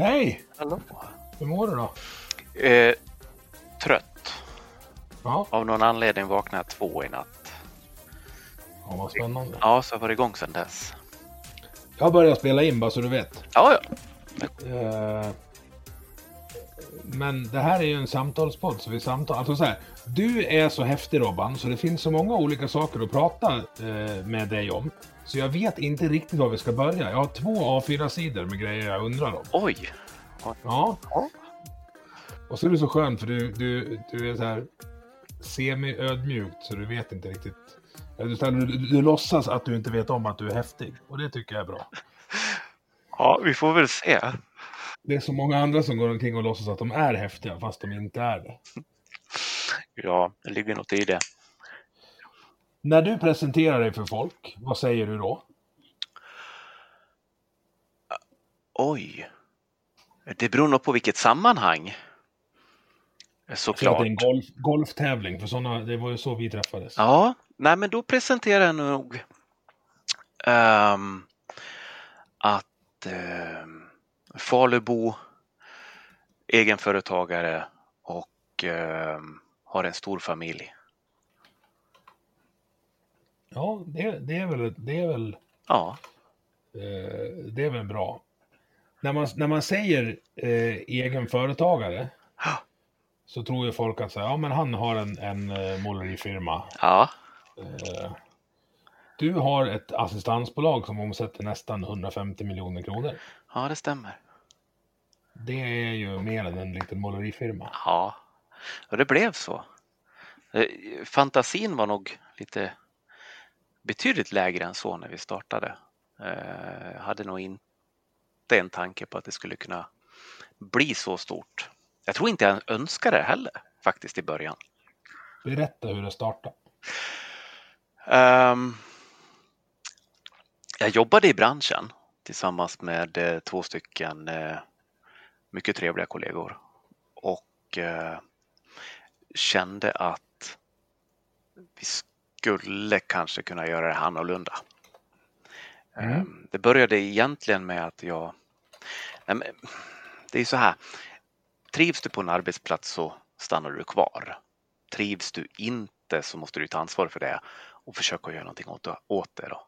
Hej! Hallå? Hur mår du då? Eh, trött. Ja, Av någon anledning vaknade jag två i natt. ja vad spännande. Ja, så jag varit igång sedan dess. Jag har börjat spela in bara så du vet. Ja, ja. Eh, Men det här är ju en samtalspodd, så vi samtal... Alltså så här, du är så häftig Robban, så det finns så många olika saker att prata eh, med dig om. Så jag vet inte riktigt var vi ska börja. Jag har två A4-sidor med grejer jag undrar om. Oj! Ja. Och så är det så skönt för du, du, du är så här semi-ödmjukt så du vet inte riktigt. Du, du, du, du låtsas att du inte vet om att du är häftig och det tycker jag är bra. ja, vi får väl se. Det är så många andra som går omkring och låtsas att de är häftiga fast de inte är det. Ja, det ligger något i det. När du presenterar dig för folk, vad säger du då? Oj! Det beror nog på vilket sammanhang. Såklart. det är en golf, golftävling, för såna, det var ju så vi träffades. Ja, nej men då presenterar jag nog ehm, att um, Falubo, egenföretagare och ehm, har en stor familj. Ja, det, det är väl, det är väl, Ja, eh, det är väl bra. När man, när man säger eh, egen företagare Ja. så tror ju folk att säga, ja men han har en, en eh, målerifirma. ja, Eh, du har ett assistansbolag som omsätter nästan 150 miljoner kronor. ja det stämmer. Det är ju mer än en liten målerifirma. Ja, och det blev så. Eh, Fantasin var nog lite betydligt lägre än så när vi startade. Eh, Jag hade nog inte en tanke på att det skulle kunna bli så stort. Jag tror inte jag önskade det heller faktiskt i början. Berätta hur det startade. Ehm, jag jobbade i branschen tillsammans med eh, två stycken eh, mycket trevliga kollegor och kände att vi skulle kanske kunna göra det annorlunda. Mm. Ehm, Det började egentligen med att jag... Nej, det är så här. Trivs du på en arbetsplats så stannar du kvar. Trivs du inte så måste du ta ansvar för det och försöka göra någonting åt, åt det. Då.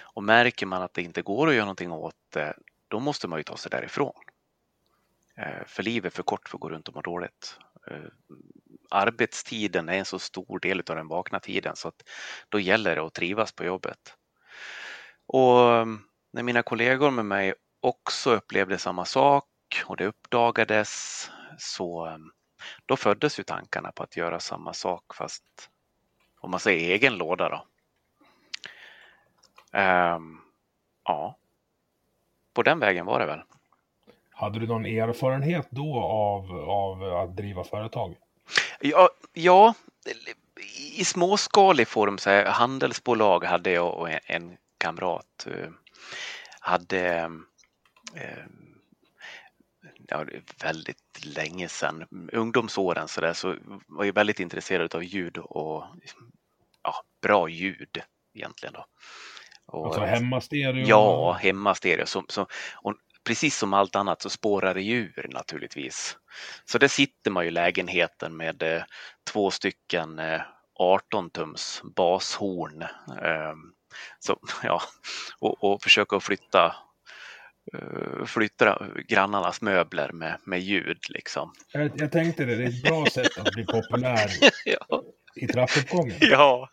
Och märker man att det inte går att göra någonting åt det, då måste man ju ta sig därifrån. Eh, För livet är för kort för att gå runt och må dåligt. Arbetstiden är en så stor del av den vakna tiden så att då gäller det att trivas på jobbet. Och mm, när mina kollegor med mig också upplevde samma sak och det uppdagades så mm, då föddes ju tankarna på att göra samma sak fast om man säger egen låda då. Ehm, ja, på den vägen var det väl. Hade du någon erfarenhet då av, av att driva företag? Ja, ja i småskalig form, så här, handelsbolag hade jag och en, en kamrat eh, hade eh, ja, väldigt länge sedan, ungdomsåren så där, så var jag väldigt intresserad av ljud och ja, bra ljud egentligen då. Och, Alltså hemmastereo? Ja, hemmastereo. Som, som, och precis som allt annat så spårar det djur naturligtvis. Så där sitter man ju i lägenheten med eh, två stycken eh, 18 tums bashorn. Eh, så, ja, och, och försöka flytta uh, flytta grannarnas möbler med, med ljud liksom. Jag, jag tänkte det, det är ett bra sätt att bli populär ja. i trappuppgången. Ja,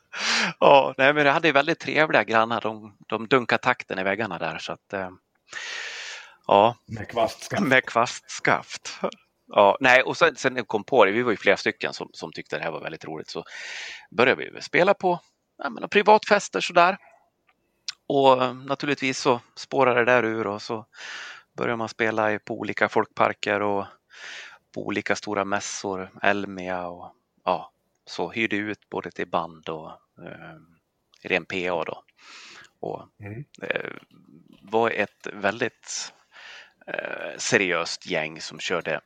ja nej, men jag hade väldigt trevliga grannar. De, de dunkade takten i väggarna där så att uh, ja. Med kvastskaft. Med kvastskaft. Ja, nej, och sen, sen kom på det, vi var ju flera stycken som, som tyckte det här var väldigt roligt, så började vi spela på ja, men, privatfester sådär. Och naturligtvis så spårade det där ur och så började man spela på olika folkparker och på olika stora mässor, Elmia och ja, så hyrde ut både till band och eh, ren PA då. Och mm. eh, var ett väldigt eh, seriöst gäng som körde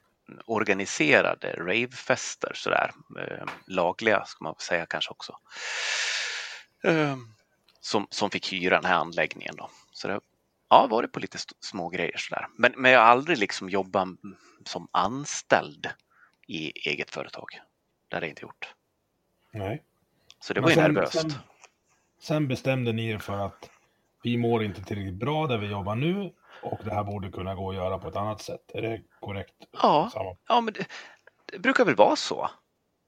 organiserade ravefester sådär. Eh, lagliga ska man säga kanske också. Eh, som, som fick hyra den här anläggningen då. Så det ja, varit på lite små grejer sådär. Men, men jag har aldrig liksom jobbat som anställd i eget företag. Det har jag inte gjort. Nej. Så det var ju sen, nervöst. Sen, sen bestämde ni er för att vi mår inte tillräckligt bra där vi jobbar nu och det här borde kunna gå att göra på ett annat sätt. Är det korrekt? Ja, ja men det, det, brukar väl vara så.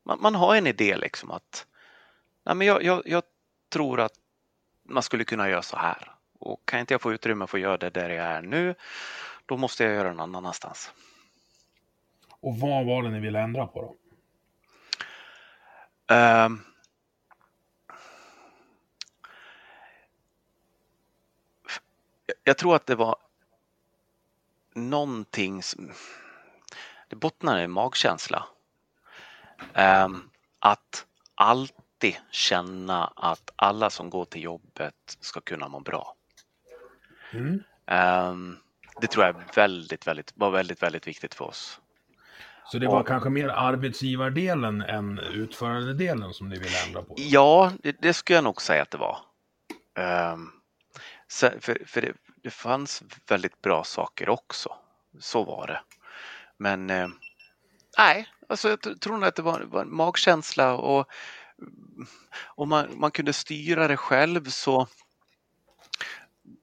Man, man, har en idé liksom att nej, men jag, jag, jag, tror att man skulle kunna göra så här. Och kan inte jag få utrymme för att göra det där jag är nu, då måste jag göra det någon annanstans. Och vad var det ni ville ändra på då? Um, jag tror att det var någonting som, det bottnar i magkänsla. Um, att alltid känna att alla som går till jobbet ska kunna må bra. Mm. Um, det tror jag är väldigt, väldigt, var väldigt, väldigt viktigt för oss. Så det var och, kanske mer arbetsgivardelen än utförandedelen som ni ville ändra på? Ja, det, det skulle jag nog säga att det var. Um, för, för det, det fanns väldigt bra saker också. Så var det. Men eh, nej, alltså jag tror nog att det var, var en magkänsla och om man, man kunde styra det själv så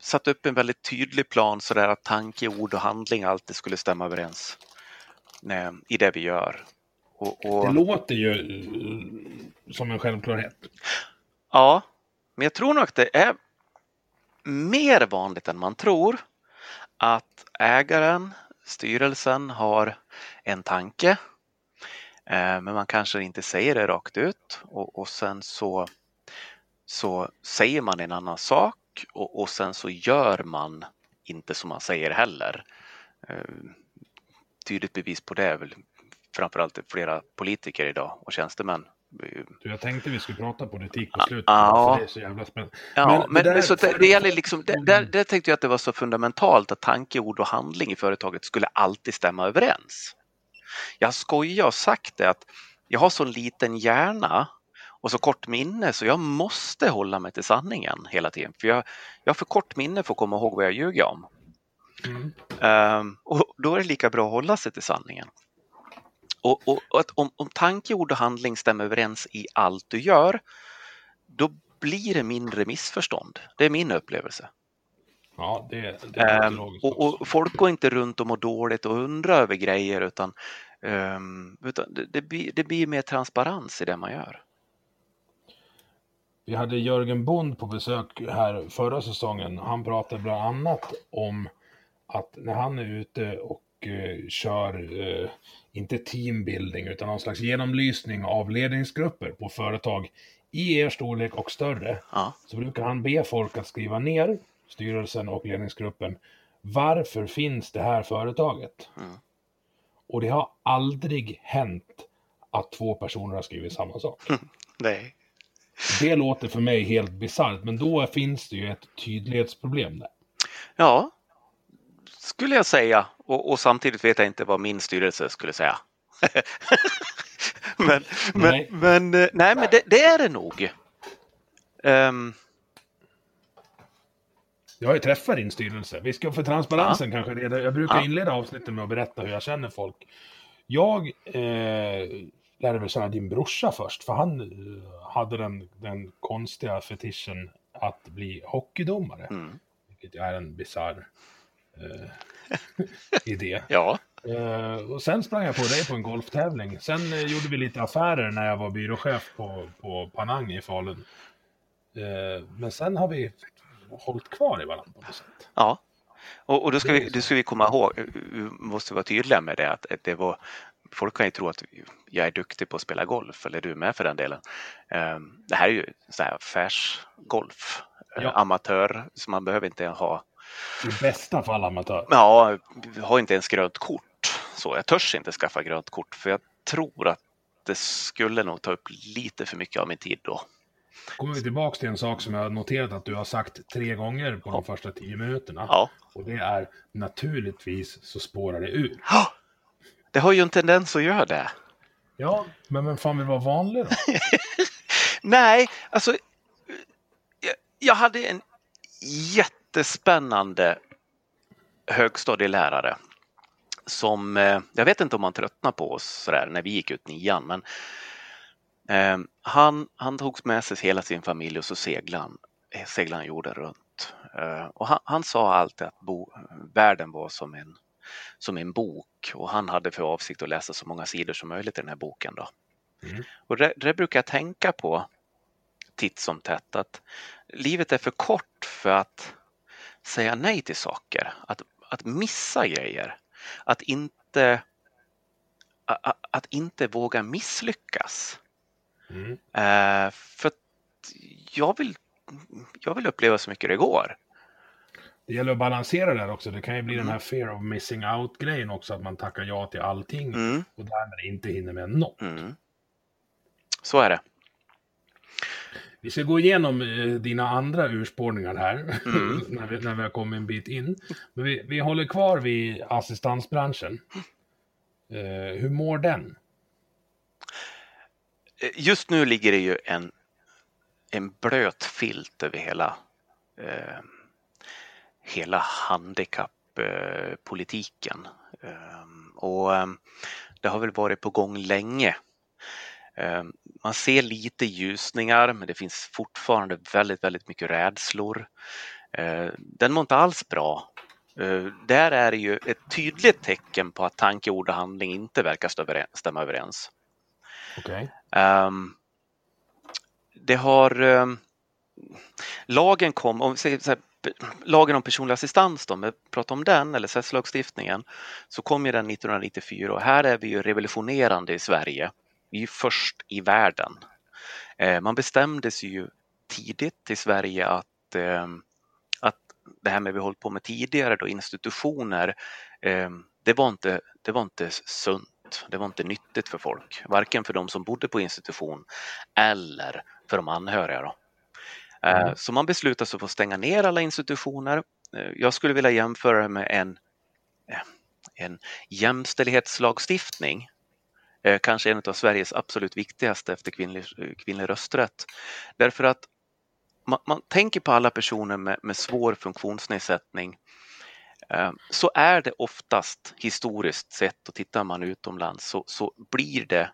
satt upp en väldigt tydlig plan så där att tanke, ord och handling alltid skulle stämma överens nej, i det vi gör. Och, och... Det låter ju eh, som en självklarhet. Ja, men jag tror nog att det är mer vanligt än man tror att ägaren, styrelsen har en tanke eh, men man kanske inte säger det rakt ut och, och sen så, så säger man en annan sak och, och sen så gör man inte som man säger heller. Eh, tydligt bevis på det är väl framförallt flera politiker idag och tjänstemän du, jag tänkte vi skulle prata politik på slutet. Ja. det är så jävla spännande. Ja, men, men, det, där, så det, det gäller liksom, det, där, där tänkte jag att det var så fundamentalt att tanke, ord och handling i företaget skulle alltid stämma överens. Jag skojar och sagt det att jag har så liten hjärna och så kort minne så jag måste hålla mig till sanningen hela tiden. För jag, jag har för kort minne för att komma ihåg vad jag ljuger om. Mm. Um, och då är det lika bra att hålla sig till sanningen. Och, och, och att om, om tanke, ord och handling stämmer överens i allt du gör, då blir det mindre missförstånd. Det är min upplevelse. Ja, det, det är um, och, och, folk går inte runt och mår dåligt och undrar över grejer utan, um, utan det, det, blir, det blir mer transparens i det man gör. Vi hade Jörgen Bond på besök här förra säsongen. Han pratade bland annat om att när han är ute och uh, kör uh, inte teambuilding, utan någon slags genomlysning av ledningsgrupper på företag i er storlek och större. Ja. Så brukar han be folk att skriva ner, styrelsen och ledningsgruppen, varför finns det här företaget? Mm. Och det har aldrig hänt att två personer har skrivit samma sak. Nej. Det låter för mig helt bisarrt, men då finns det ju ett tydlighetsproblem där. Ja, skulle jag säga. Och, och, samtidigt vet jag inte vad min styrelse skulle säga. men, nej. men, men, eh, nej, men det, det är det nog. Um... Jag har ju träffat din styrelse. Vi ska för transparensen ja. kanske reda. Jag brukar ja. inleda avsnittet med att berätta hur jag känner folk. Jag eh, lärde väl känna din brorsa först, för han eh, hade den, den konstiga fetischen att bli hockeydomare. Mm. Vilket är en bizarr eh, idé. Ja. Eh, och sen sprang jag på dig på en golftävling. Sen eh, gjorde vi lite affärer när jag var byråchef på, på Panang i Falun. Eh, men sen har vi hållit kvar i varandra på något sätt. Ja. Och, och då ska vi, då ska vi komma ihåg, vi måste vara tydliga med det, att det var Folk kan ju tro att jag är duktig på att spela golf, eller du med för den delen. Det här är ju så här affärsgolf, Ja. amatör, så man behöver inte ha I bästa fall amatör. Ja, jag har inte ens grönt kort. Så jag törs inte skaffa grönt kort för jag tror att det skulle nog ta upp lite för mycket av min tid då. kommer vi tillbaka till en sak som jag har noterat att du har sagt tre gånger på de Ja. första tio minuterna. Ja. Och det är naturligtvis så spårar det ur. Det har ju en tendens att göra det. Ja, men vem fan vill vara vanlig då? Nej, alltså. Jag, jag hade en jättespännande högstadielärare som, eh, jag vet inte om han tröttnade på oss sådär när vi gick ut nian, men eh, han, han tog med sig hela sin familj och så seglade han, eh, seglade han jorden runt. Eh, och han, han sa alltid att bo, världen var som en, som en bok och han hade för avsikt att läsa så många sidor som möjligt i den här boken. Då. Mm. Och det, det brukar jag tänka på titt som tätt att livet är för kort för att säga nej till saker, att, att missa grejer, att inte, a- a- att inte våga misslyckas. Mm. Eh, för att jag vill, jag vill uppleva så mycket det går. Det gäller att balansera det här också. Det kan ju bli Mm. den här fear of missing out-grejen också, att man tackar ja till allting Mm, och därmed inte hinner med något. mm. Så är det. Vi ska gå igenom eh, dina andra urspårningar här, Mm. när, vi, när vi har kommit en bit in. Men vi, vi håller kvar vid assistansbranschen. Eh, hur mår den? Eh, Just nu ligger det ju en, en blöt filt över hela, eh, hela handikapppolitiken. Eh, och eh, det har väl varit på gång länge. Eh, man ser lite ljusningar men det finns fortfarande väldigt, väldigt mycket rädslor. Eh, den mår inte alls bra. Eh, där är det ju ett tydligt tecken på att tanke, ord och handling inte verkar stämma överens. Ehm, det har ehm, lagen kom, om lagen om personlig assistans då, om vi pratar om den eller SES-lagstiftningen, så kom ju den 1994 och här är vi ju revolutionerande i Sverige. Vi är först i världen. Eh, man bestämde sig ju tidigt i Sverige att, ehm, att det här med vi hållit på med tidigare då, institutioner, ehm, det var inte, det var inte sunt. Det var inte nyttigt för folk, varken för de som bodde på institution eller för de anhöriga. Då. Eh, Mm. Så man beslutade sig för att stänga ner alla institutioner. Eh, Jag skulle vilja jämföra det med en, eh, en jämställdhetslagstiftning. Eh, Kanske en av Sveriges absolut viktigaste efter kvinnlig, eh, kvinnlig rösträtt. Därför att man, man tänker på alla personer med, med svår funktionsnedsättning Eh, så är det oftast historiskt sett och tittar man utomlands så, så blir det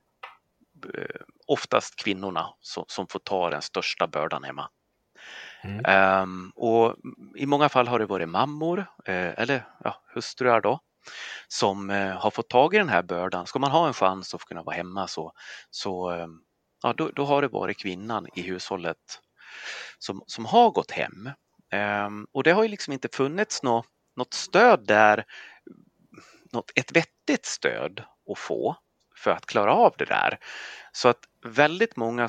oftast kvinnorna som, som får ta den största bördan hemma. Mm. Ehm, och I många fall har det varit mammor eh, eller ja, hustrur då som eh, har fått tag i den här bördan. Ska man ha en chans att kunna vara hemma så, så ehm, ja, då, då har det varit kvinnan i hushållet som, som har gått hem. Ehm, och det har ju liksom inte funnits något, något stöd där, något, ett vettigt stöd att få för att klara av det där. Så att väldigt många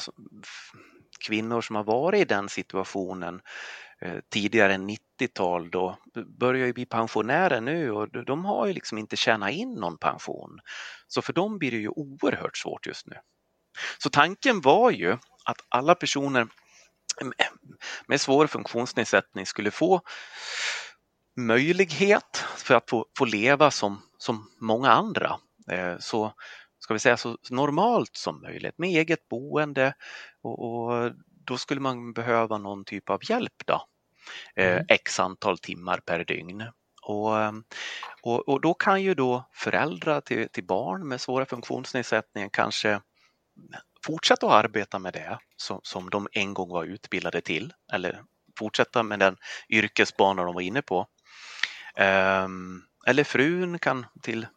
kvinnor som har varit i den situationen Eh, tidigare 90-tal då börjar ju bli pensionärer nu och de- har ju liksom inte tjänat in någon pension. Så för dem blir det ju oerhört svårt just nu. Så tanken var ju att alla personer med svår funktionsnedsättning skulle få möjlighet för att få, få leva som, som många andra. Eh, så ska vi säga så normalt som möjligt med eget boende och, och då skulle man behöva någon typ av hjälp då. Eh, Mm. X antal timmar per dygn. Och, eh, och, och då kan ju då föräldrar till, till barn med svåra funktionsnedsättningar kanske fortsätta att arbeta med det som, som de en gång var utbildade till eller fortsätta med den yrkesbana de var inne på. Ehm, eller frun kan till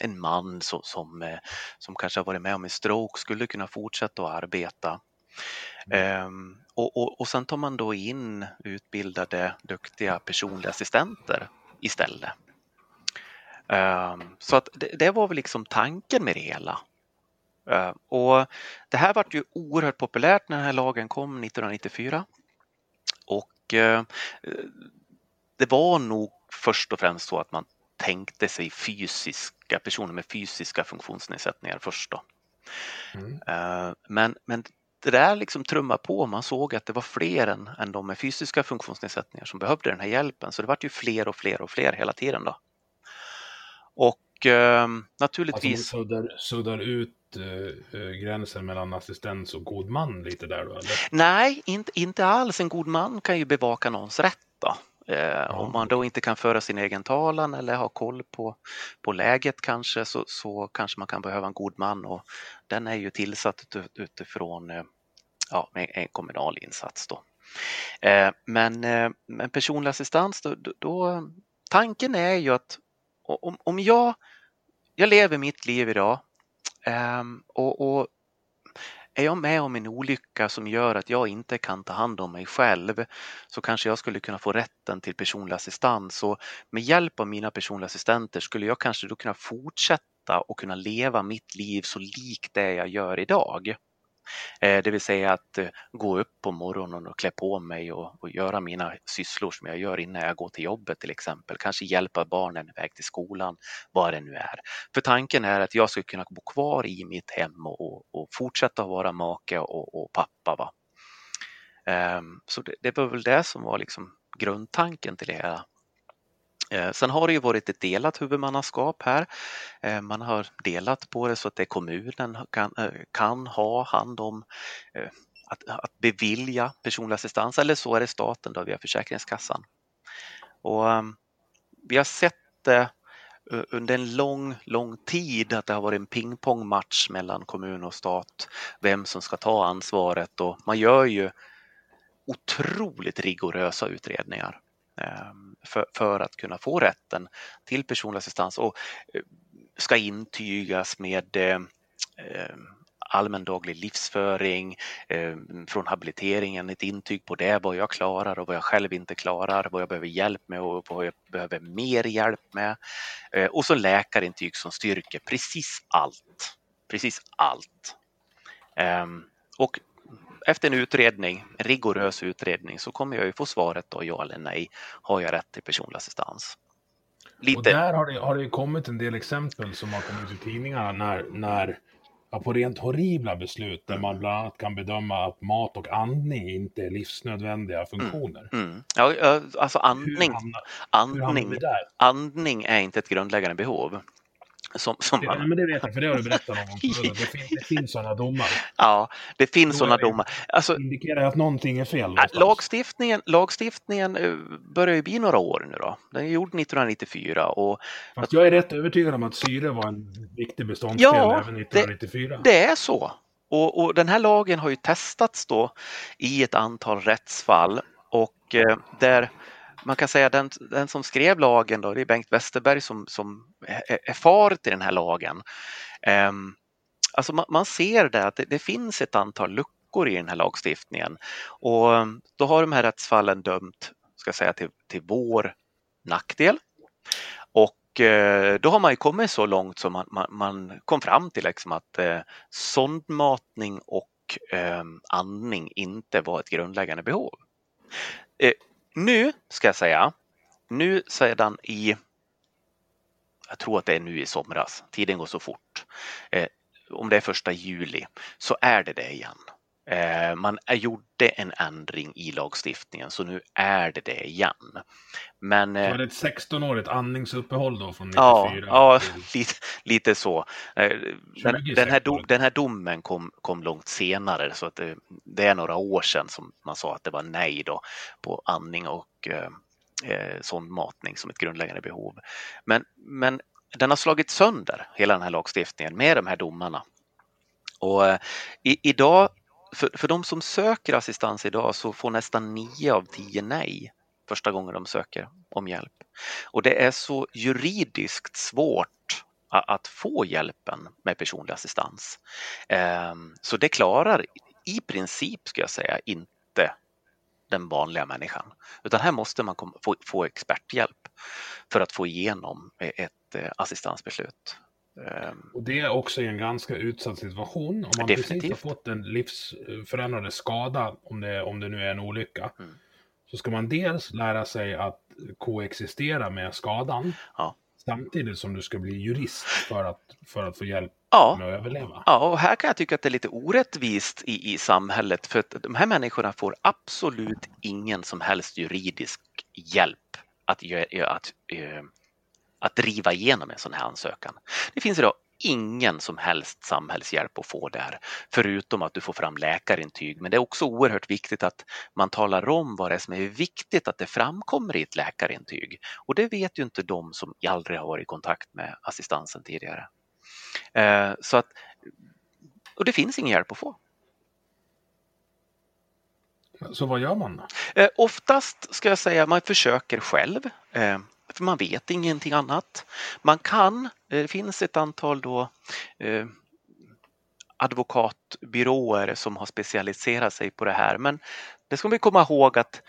en man som, som, eh, som kanske har varit med om en stroke skulle kunna fortsätta att arbeta. Um, och, och, och sen tar man då in utbildade, duktiga personliga assistenter istället. Um, så att det, det, var väl liksom tanken med det hela. Uh, och det här vart ju oerhört populärt när den här lagen kom 1994. Och uh, det var nog först och främst så att man tänkte sig fysiska personer med fysiska funktionsnedsättningar först. Då. Mm. Uh, men, men det där liksom trumma på. Man såg att det var fler än, än de med fysiska funktionsnedsättningar som behövde den här hjälpen. Så det vart ju fler och fler och fler hela tiden. Då. Och eh, naturligtvis... Alltså suddar, suddar ut eh, eh, gränsen mellan assistens och god man lite där då? Eller? Nej, inte, inte alls. En god man kan ju bevaka någons rätt. Då. Eh, Om man då inte kan föra sin egen talan eller ha koll på, på läget kanske så, så kanske man kan behöva en god man och den är ju tillsatt utifrån eh, ja, en kommunal insats. Då. Eh, men, men personlig assistans, då, då, tanken är ju att om, om jag, jag lever mitt liv idag och, och är jag med om en olycka som gör att jag inte kan ta hand om mig själv så kanske jag skulle kunna få rätten till personlig assistans och med hjälp av mina personliga assistenter skulle jag kanske då kunna fortsätta och kunna leva mitt liv så likt det jag gör idag. Eh, det vill säga att eh, gå upp på morgonen och klä på mig och, och, göra mina sysslor som jag gör innan jag går till jobbet till exempel. Kanske hjälpa barnen iväg till skolan, vad det nu är. För tanken är att jag ska kunna bo kvar i mitt hem och, och fortsätta vara make och, och pappa. Va? Ehm, så det, det var väl det som var liksom grundtanken till det hela. Eh, sen har det ju varit ett delat huvudmannaskap här. Eh, man har delat på det så att det är kommunen kan, eh, kan ha hand om att, att bevilja personlig assistans eller så är det staten då via Försäkringskassan. Och vi har sett det under en lång, lång tid att det har varit en pingpongmatch mellan kommun och stat, vem som ska ta ansvaret och man gör ju otroligt rigorösa utredningar. Ehm, för, för att kunna få rätten till personlig assistans och eh, ska intygas med eh, ehm, allmändaglig allmän daglig livsföring, eh, från habiliteringen, ett intyg på det, vad jag klarar och vad jag själv inte klarar, vad jag behöver hjälp med och vad jag behöver mer hjälp med. Eh, och så läkarintyg som styrker precis allt. Precis allt. Eh, och efter en utredning, en rigorös utredning, så kommer jag ju få svaret då ja eller nej. Har jag rätt till personlig assistans? Lite. Och där har det, har det kommit en del exempel som har kommit i tidningarna när, när ja, på rent horribla beslut där man bland annat kan bedöma att mat och andning inte är livsnödvändiga funktioner. Mm, mm. Ja, alltså andning, hamnar, andning, andning är inte ett grundläggande behov. Som, som man... ja, men det vet jag, för det har du berättat om. Det finns, det finns sådana domar. Ja, det finns sådana domar. Alltså, indikerar att någonting är fel. Lagstiftningen, lagstiftningen eh, börjar ju bli några år nu då. Den är gjord 1994. Och Fast jag är rätt övertygad om att syre var en viktig beståndsdel ja, även 1994. Det, det är så. Och, och, den här lagen har ju testats då i ett antal rättsfall och eh, där man kan säga den, den som skrev lagen då, det är Bengt Westerberg som, som är, är far till den här lagen. Um, alltså man, man ser det att det, det, finns ett antal luckor i den här lagstiftningen och ehm, då har de här rättsfallen dömt ska säga, till, till vår nackdel. Och eh, då har man ju kommit så långt som man, man, man kom fram till liksom att eh, sondmatning och eh, andning inte var ett grundläggande behov. Eh, nu ska jag säga, nu sedan i, jag tror att det är nu i somras, tiden går så fort, eh, om det är första juli, så är det det igen. Eh, man gjorde en ändring i lagstiftningen så nu är det det igen. Men, så var det ett 16-årigt andningsuppehåll då från 94? Ja, ja lite, lite så. Eh, den, den, här dom, den här domen kom, kom långt senare så att det, det, är några år sedan som man sa att det var nej då på andning och eh, eh sondmatning som ett grundläggande behov. Men, men den har slagit sönder hela den här lagstiftningen med de här domarna. Och i, idag för, för de som söker assistans idag så får nästan 9 av 10 nej. första gången de söker om hjälp. Och det är så juridiskt svårt att få hjälpen med personlig assistans. Ehm, så det klarar i princip, ska jag säga, inte den vanliga människan. Utan här måste man få experthjälp för att få igenom e-, ett eh, assistansbeslut. Ehm. Och det är också en ganska utsatt situation. Om man Definitivt. precis har fått en livsförändrande skada, om det, om det nu är en olycka, mm. så ska man dels lära sig att koexistera med skadan, ja. samtidigt som du ska bli jurist för att, för att få hjälp ja. med att överleva. Ja, och här kan jag tycka att det är lite orättvist i, i samhället, för att de här människorna får absolut ingen som helst juridisk hjälp att, att, att att driva igenom en sån här ansökan. Det finns idag ingen som helst samhällshjälp att få där, förutom att du får fram läkarintyg. Men det är också oerhört viktigt att man talar om vad det är som är viktigt att det framkommer i ett läkarintyg. Och det vet ju inte de som aldrig har varit i kontakt med assistansen tidigare. Eh, så att, och det finns ingen hjälp att få. Så vad gör man då? Eh, oftast ska jag säga man försöker själv. För man vet ingenting annat. Man kan, eh, det finns ett antal då eh, advokatbyråer som har specialiserat sig på det här men det ska vi komma ihåg att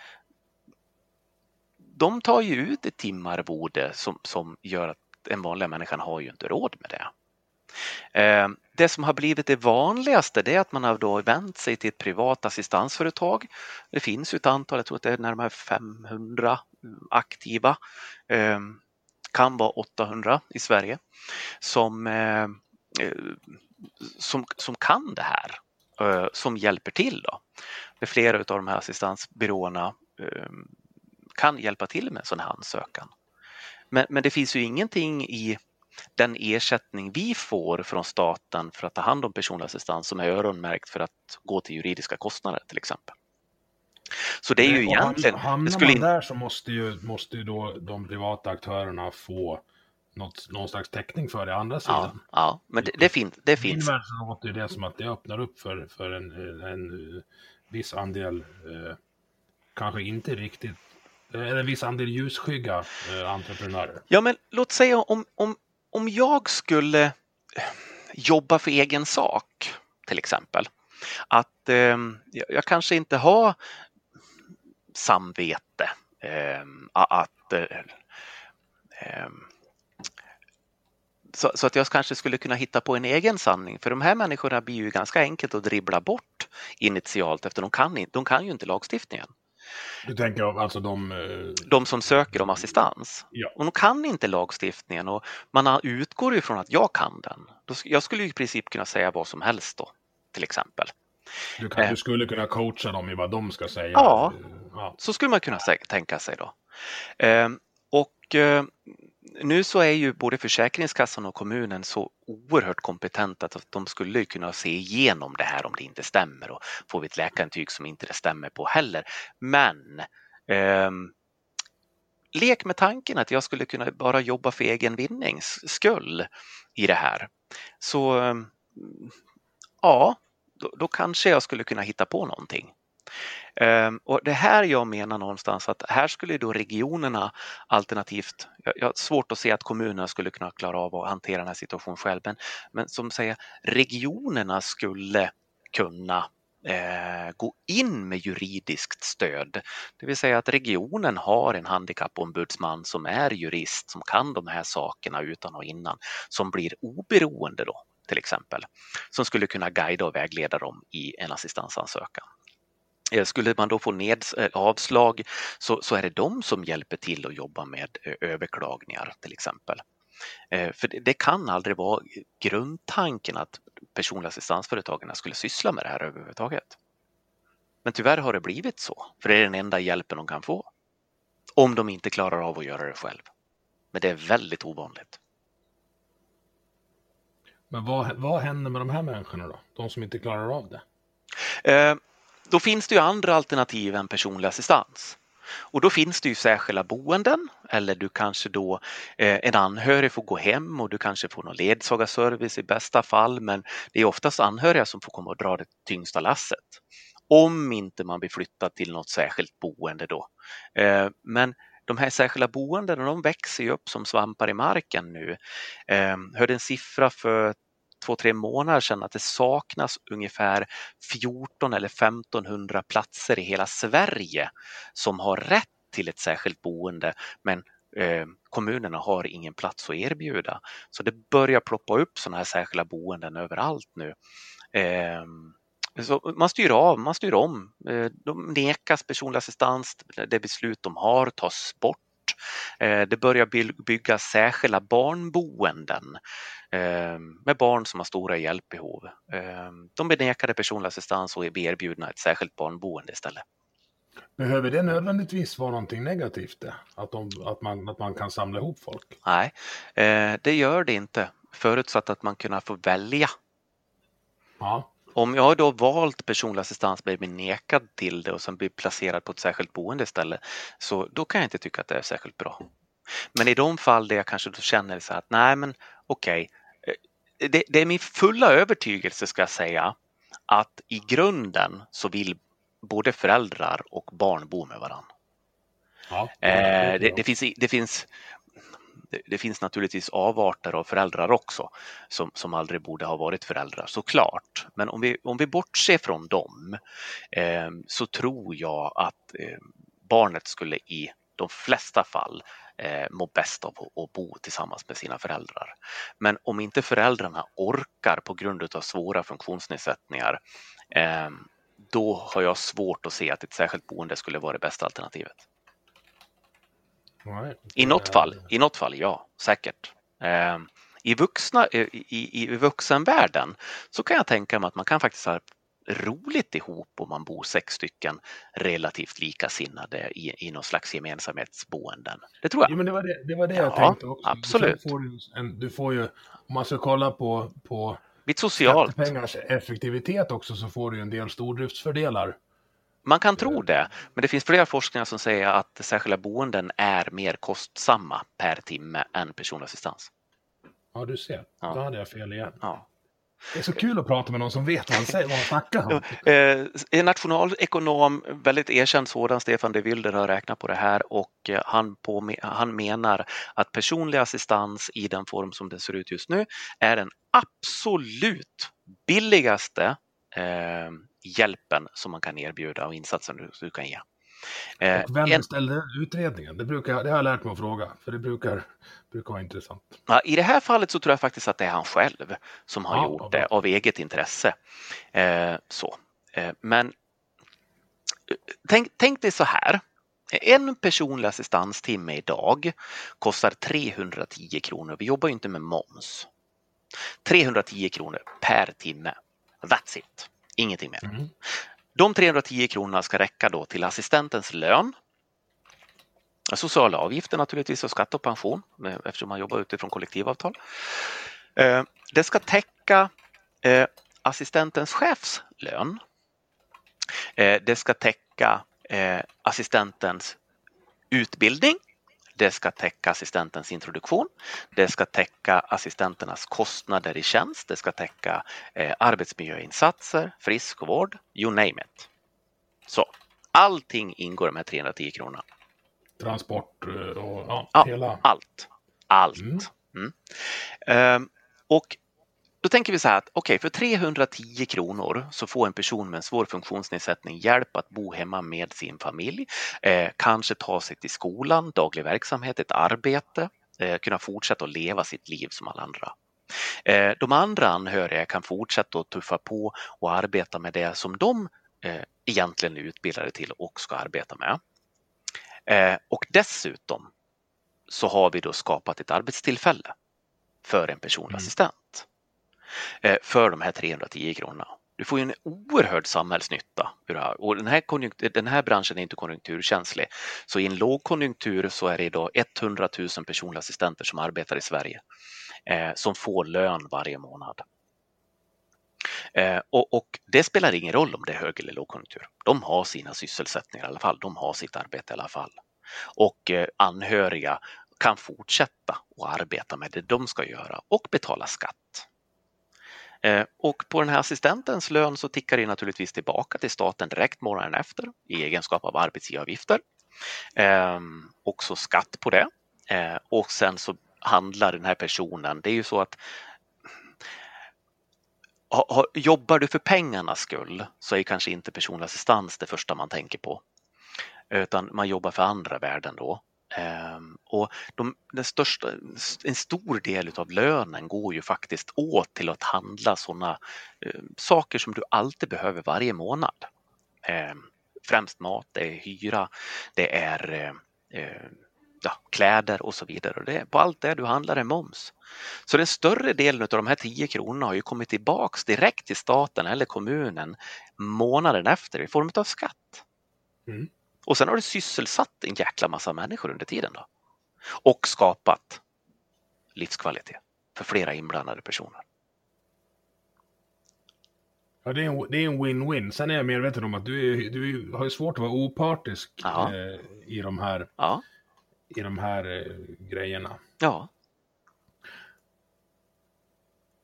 de tar ju ut ett timarvode som, som gör att en vanlig människan har ju inte råd med det. Eh, det som har blivit det vanligaste det är att man har då vänt sig till ett privat assistansföretag. Det finns ju ett antal, jag tror att det är närmare 500 eh, aktiva, eh, kan vara 800 i Sverige, som, som, som kan det här, som hjälper till. Då. Flera av de här assistansbyråerna kan hjälpa till med en sån här ansökan. Men, men det finns ju ingenting i den ersättning vi får från staten för att ta hand om personlig assistans som är öronmärkt för att gå till juridiska kostnader till exempel. Så det är ju egentligen... Hamnar skulle... man där så måste ju, måste ju då de privata aktörerna få något, någon slags täckning för det andra sidan. Ja, ja men det, det, fin det finns. I min värld så låter det som att det öppnar upp för, för en, en viss andel, eh, kanske inte riktigt, eller en viss andel ljusskygga eh, entreprenörer. Ja, men låt säga om, om om jag skulle eh, jobba för egen sak till exempel. Att eh, jag kanske inte har samvete eh, att eh, ehm, så, så, att jag kanske skulle kunna hitta på en egen sanning. För de här människorna blir ju ganska enkelt att dribbla bort initialt eftersom de kan, de kan ju inte lagstiftningen. Du tänker alltså de... Eh, de som söker om assistans. Ja. Och de kan inte lagstiftningen och man utgår ifrån att jag kan den. Jag skulle i princip kunna säga vad som helst då, till exempel. Du, kan, du skulle kunna coacha dem i vad de ska säga? Ja, ja. så skulle man kunna tänka sig då. Ehm, och eh, nu så är ju både Försäkringskassan och kommunen så oerhört kompetenta att de skulle kunna se igenom det här om det inte stämmer och får vi ett läkarintyg som inte det stämmer på heller. Men eh, lek med tanken att jag skulle kunna bara jobba för egen vinnings skull i det här. Så eh, ja, då, då kanske jag skulle kunna hitta på någonting. Ehm, och det här jag menar någonstans att här skulle då regionerna alternativt, jag har svårt att se att kommunerna skulle kunna klara av att hantera den här situationen själv, men, men som säger regionerna skulle kunna eh, gå in med juridiskt stöd. Det vill säga att regionen har en handikappombudsman som är jurist som kan de här sakerna utan och innan, som blir oberoende då till exempel, som skulle kunna guida och vägleda dem i en assistansansökan. Eh, skulle man då få ned, eh, avslag så, så är det de som hjälper till att jobba med eh, överklagningar till exempel. För det kan aldrig vara grundtanken att personliga assistansföretagen skulle syssla med det här överhuvudtaget. Men tyvärr har det blivit så, för det är den enda hjälpen de kan få. Om de inte klarar av att göra det själv. Men det är väldigt ovanligt. Men vad, vad händer med de här människorna då? De som inte klarar av det? Då finns det ju andra alternativ än personlig assistans. Och då finns det ju särskilda boenden eller du kanske då eh, en anhörig får gå hem och du kanske får någon ledsagarservice i bästa fall men det är oftast anhöriga som får komma och dra det tyngsta lasset. om inte man blir flyttad till något särskilt boende då. Eh, men de här särskilda boendena de växer ju upp som svampar i marken nu. Eh, hörde en siffra för två, tre månader sedan att det saknas ungefär 14 eller 1500 platser i hela Sverige som har rätt till ett särskilt boende men eh, kommunerna har ingen plats att erbjuda. Så det börjar ploppa upp sådana här särskilda boenden överallt nu. Eh, så man styr av, man styr om. Eh, de nekas personlig assistans, det beslut de har tas bort. Eh, det börjar byggas särskilda barnboenden eh, med barn som har stora hjälpbehov. De blir nekade personlig assistans och är erbjudna ett särskilt barnboende istället. Behöver det nödvändigtvis vara någonting negativt? Det? Att, de, att, man, att man kan samla ihop folk? Nej, det gör det inte förutsatt att man kan få välja. Ja. Om jag då valt personlig assistans blir nekad till det och sen blir placerad på ett särskilt boende istället, så då kan jag inte tycka att det är särskilt bra. Men i de fall där jag kanske då känner så att nej men okej, okay, eh, det, det, är min fulla övertygelse ska jag säga att i grunden så vill både föräldrar och barn bo med varandra. Ja, det, eh, det, det, finns, det finns det, det, finns naturligtvis avarter av föräldrar också som, som aldrig borde ha varit föräldrar såklart. Men om vi, om vi bortser från dem eh, så tror jag att eh, barnet skulle i de flesta fall eh, må bäst av att bo tillsammans med sina föräldrar. Men om inte föräldrarna orkar på grund av svåra funktionsnedsättningar eh, då har jag svårt att se att ett särskilt boende skulle vara det bästa alternativet. I något fall, i något fall ja, säkert. Ehm, I, vuxna, eh, i, i vuxenvärlden så kan jag tänka mig att man kan faktiskt ha roligt ihop om man bor sex stycken relativt likasinnade i, i någon slags gemensamhetsboenden. Det tror jag. Ja, men det var det, det, var det jag tänkte också. Absolut. Du får, en, du får ju, om man ska kolla på, på Mitt socialt. skattepengars effektivitet också så får du en del stordriftsfördelar. Man kan tro det, men det finns flera forskningar som säger att särskilda boenden är mer kostsamma per timme än personlig assistans. Ja, du ser. Ja. Då hade jag fel igen. Ja. Det är så kul att prata med någon som vet vad han säger, vad han snackar om. Eh, en nationalekonom, väldigt erkänd sådan, Stefan de Wilder har räknat på det här och eh, han, på, han menar att personlig assistans i den form som det ser ut just nu är den absolut billigaste eh, hjälpen som man kan erbjuda och insatsen du, du kan ge. Eh, och vem beställde utredningen? Det, brukar, det har jag lärt mig att fråga, för det brukar, brukar vara intressant. Ja, I det här fallet så tror jag faktiskt att det är han själv som har ja, gjort det av eget intresse. Eh, så. Eh, men eh, tänk, tänk dig så här. En personlig assistanstimme idag kostar 310 kronor. Vi jobbar ju inte med moms. 310 kronor per timme. That's it. Ingenting mer. Mm. De 310 kronorna ska räcka då till assistentens lön, sociala avgifter naturligtvis och skatt och pension eftersom man jobbar utifrån kollektivavtal. Eh, det ska täcka eh, assistentens chefs lön. Eh, det ska täcka assistentens utbildning det ska täcka assistentens introduktion. Det ska täcka assistenternas kostnader i tjänst. Det ska täcka eh, arbetsmiljöinsatser, friskvård, you name it. Så allting ingår i de här 310 kronorna. Transport eh, och ja, ja hela... Allt. Allt. Mm. Mm. Um, och då tänker vi så här att okej, okay, för 310 kronor så får en person med en svår funktionsnedsättning hjälp att bo hemma med sin familj, eh, kanske ta sig till skolan, daglig verksamhet, ett arbete, eh, kunna fortsätta att leva sitt liv som alla andra. Eh, de andra anhöriga kan fortsätta att tuffa på och arbeta med det som de eh, egentligen är utbildade till och ska arbeta med. Eh, och dessutom så har vi då skapat ett arbetstillfälle för en personlig mm. assistent. Eh, för de här 310 kronorna. Du får ju en oerhörd samhällsnytta ur det här. Och den här, den här branschen är inte konjunkturkänslig. Så i en lågkonjunktur så är det idag 100 000 personliga assistenter som arbetar i Sverige eh, som får lön varje månad. Eh, och, och, det spelar ingen roll om det är hög eller lågkonjunktur. De har sina sysselsättningar i alla fall. De har sitt arbete i alla fall. Och eh, anhöriga kan fortsätta att arbeta med det de ska göra och betala skatt. Eh, och på den här assistentens lön så tickar det naturligtvis tillbaka till staten direkt morgonen efter i egenskap av arbetsgivaravgifter. Ehm, också skatt på det. Eh, och sen så handlar den här personen, det är ju så att jobbar du för pengarnas skull så är kanske inte personlig assistans det första man tänker på. Utan man jobbar för andra värden då. Ehm, och de, den största, en stor del av lönen går ju faktiskt åt till att handla sådana eh, saker som du alltid behöver varje månad. Ehm, främst mat, det är hyra, det är eh, eh, ja, kläder och så vidare. Och det, på allt det du handlar är moms. Så den större delen av de här 10 kronorna har ju kommit tillbaks direkt till staten eller kommunen månaden efter i form av skatt. Mm. Och sen har du sysselsatt en jäkla massa människor under tiden då. Och skapat livskvalitet för flera inblandade personer. Ja, det är en, en win-win. Sen är jag medveten om att du, är, du har svårt att vara opartisk eh, i de här, ja. i de här eh, grejerna. Ja.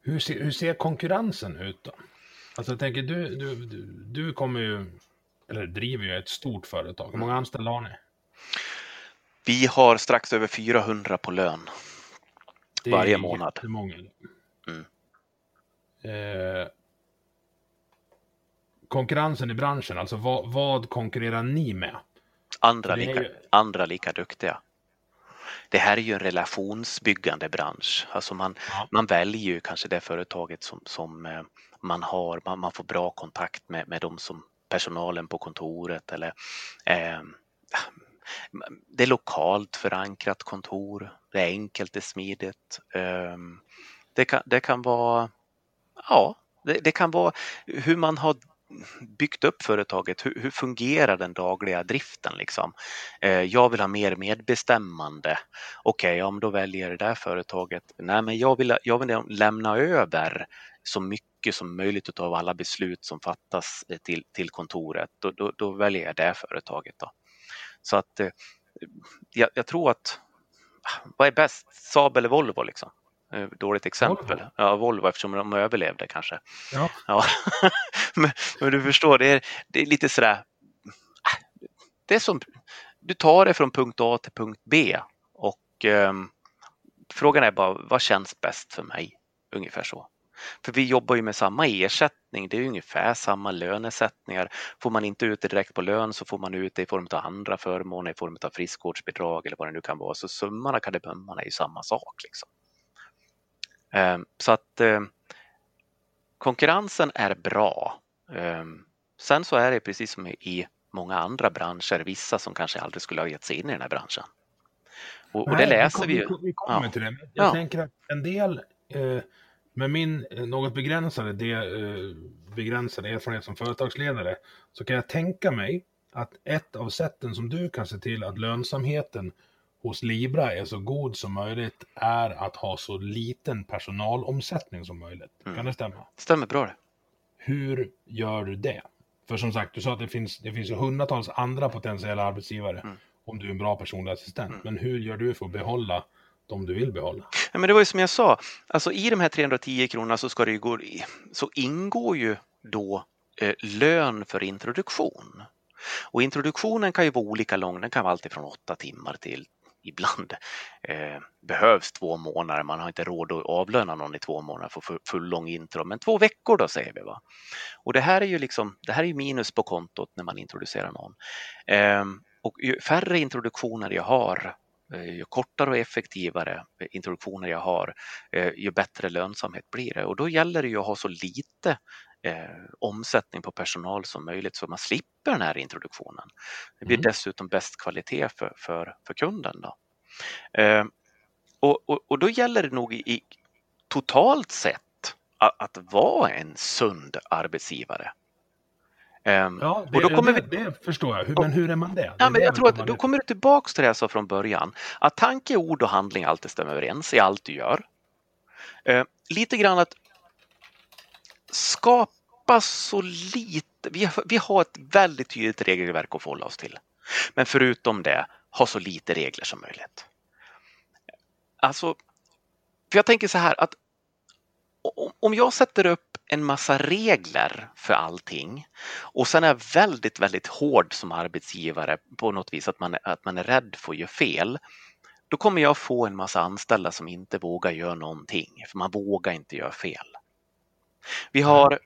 Hur ser, hur ser konkurrensen ut då? Alltså jag tänker, du, du, du, du kommer ju eller driver ju ett stort företag. Hur många mm. anställda har ni? Vi har strax över 400 på lön varje månad. Det är många. Mm. Eh, konkurrensen i branschen, alltså vad, vad konkurrerar ni med? Andra lika, ju... andra lika duktiga. Det här är ju en relationsbyggande bransch. Alltså man, ja. man väljer ju kanske det företaget som, som eh, man har, man, man får bra kontakt med, med de som personalen på kontoret eller eh, det är lokalt förankrat kontor, det är enkelt, det är smidigt. Eh, det, kan, det kan vara, ja, det, det, kan vara hur man har byggt upp företaget, hur, hur fungerar den dagliga driften liksom? Eh, jag vill ha mer medbestämmande. Okej, okay, om då väljer det där företaget. Nej, men jag vill, jag vill lämna över så mycket som möjligt av alla beslut som fattas eh, till, till kontoret, då, då, då väljer jag det företaget. Då. Så att eh, jag, jag, tror att, vad är bäst, Saab eller Volvo liksom? Eh, dåligt exempel. Volvo. Ja, Volvo eftersom de överlevde kanske. Ja. ja. men, men, du förstår, det är, det är lite sådär, det är som, du tar det från punkt A till punkt B och eh, frågan är bara vad känns bäst för mig? Ungefär så. För vi jobbar ju med samma ersättning, det är ungefär samma lönesättningar. Får man inte ut det direkt på lön så får man ut det i form av andra förmåner, i form av friskvårdsbidrag eller vad det nu kan vara. Så summan av kardemumman är ju samma sak. Liksom. Ehm, så att ehm, konkurrensen är bra. Ehm, sen så är det precis som i många andra branscher, vissa som kanske aldrig skulle ha gett sig in i den här branschen. Och, och det läser vi, vi ju. Vi kommer till det. Jag ja. tänker att en del eh, med min eh, något begränsade, det, eh, begränsade erfarenhet som företagsledare så kan jag tänka mig att ett av sätten som du kan se till att lönsamheten hos Libra är så god som möjligt är att ha så liten personalomsättning som möjligt. Mm. Kan det stämma? Stämmer bra det. Hur gör du det? För som sagt, du sa att det finns, det finns hundratals andra potentiella arbetsgivare mm. om du är en bra personlig assistent. Mm. Men hur gör du för att behålla de du vill behålla. Ja, men det var ju som jag sa, alltså i de här 310 kronorna så ska det ju gå, så ingår ju då eh, lön för introduktion. Och introduktionen kan ju vara olika lång, den kan vara alltifrån åtta timmar till ibland eh, behövs två månader. Man har inte råd att avlöna någon i två månader för full, lång intro, men två veckor då säger vi. Va? Och det här är ju liksom, det här är minus på kontot när man introducerar någon. Eh, och ju färre introduktioner jag har ju kortare och effektivare introduktioner jag har, eh, ju bättre lönsamhet blir det. Och då gäller det ju att ha så lite eh, omsättning på personal som möjligt så man slipper den här introduktionen. Det blir mm. dessutom bäst kvalitet för, för, för kunden. Då. Eh, och, och, och, då gäller det nog i, i totalt sett att, att vara en sund arbetsgivare. Um, ja, det, och då kommer det, vi... det förstår jag. Hur, men hur är man det? Ja, men jag tror att då kommer du tillbaks till det jag sa från början. Att tanke, ord och handling alltid stämmer överens i allt du gör. Uh, lite grann att skapa så lite. Vi har, vi har ett väldigt tydligt regelverk att förhålla oss till. Men förutom det, ha så lite regler som möjligt. Alltså, för jag tänker så här att om jag sätter upp en massa regler för allting och sen är väldigt, väldigt hård som arbetsgivare på något vis att man, att man är rädd för att göra fel, då kommer jag få en massa anställda som inte vågar göra någonting, för man vågar inte göra fel. Vi har eh,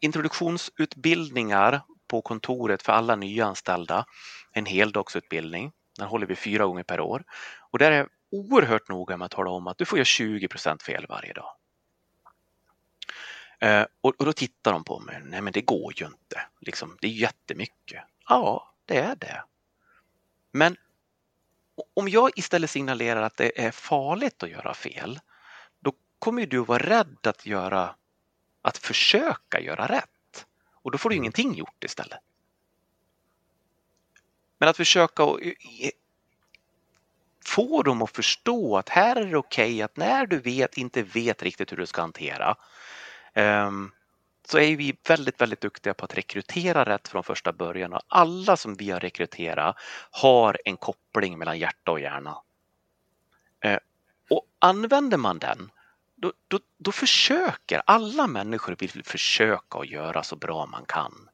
introduktionsutbildningar på kontoret för alla nyanställda, en heldagsutbildning. Den håller vi fyra gånger per år och där är jag oerhört noga med att tala om att du får göra 20% fel varje dag. Eh, och, och, då tittar de på mig. Nej men det går ju inte. Liksom, det är jättemycket. Ja, det är det. Men om jag istället signalerar att det är farligt att göra fel, då kommer du vara rädd att göra, att försöka göra rätt. Och då får du mm. ingenting gjort istället. Men att försöka få dem att förstå att här är det okej okay att när du vet, inte vet riktigt hur du ska hantera, så är vi väldigt, väldigt duktiga på att rekrytera rätt från första början och alla som vi har rekryterat har en koppling mellan hjärta och hjärna. Ehm, och använder man den, då, då, då försöker alla människor vill försöka att göra så bra man kan.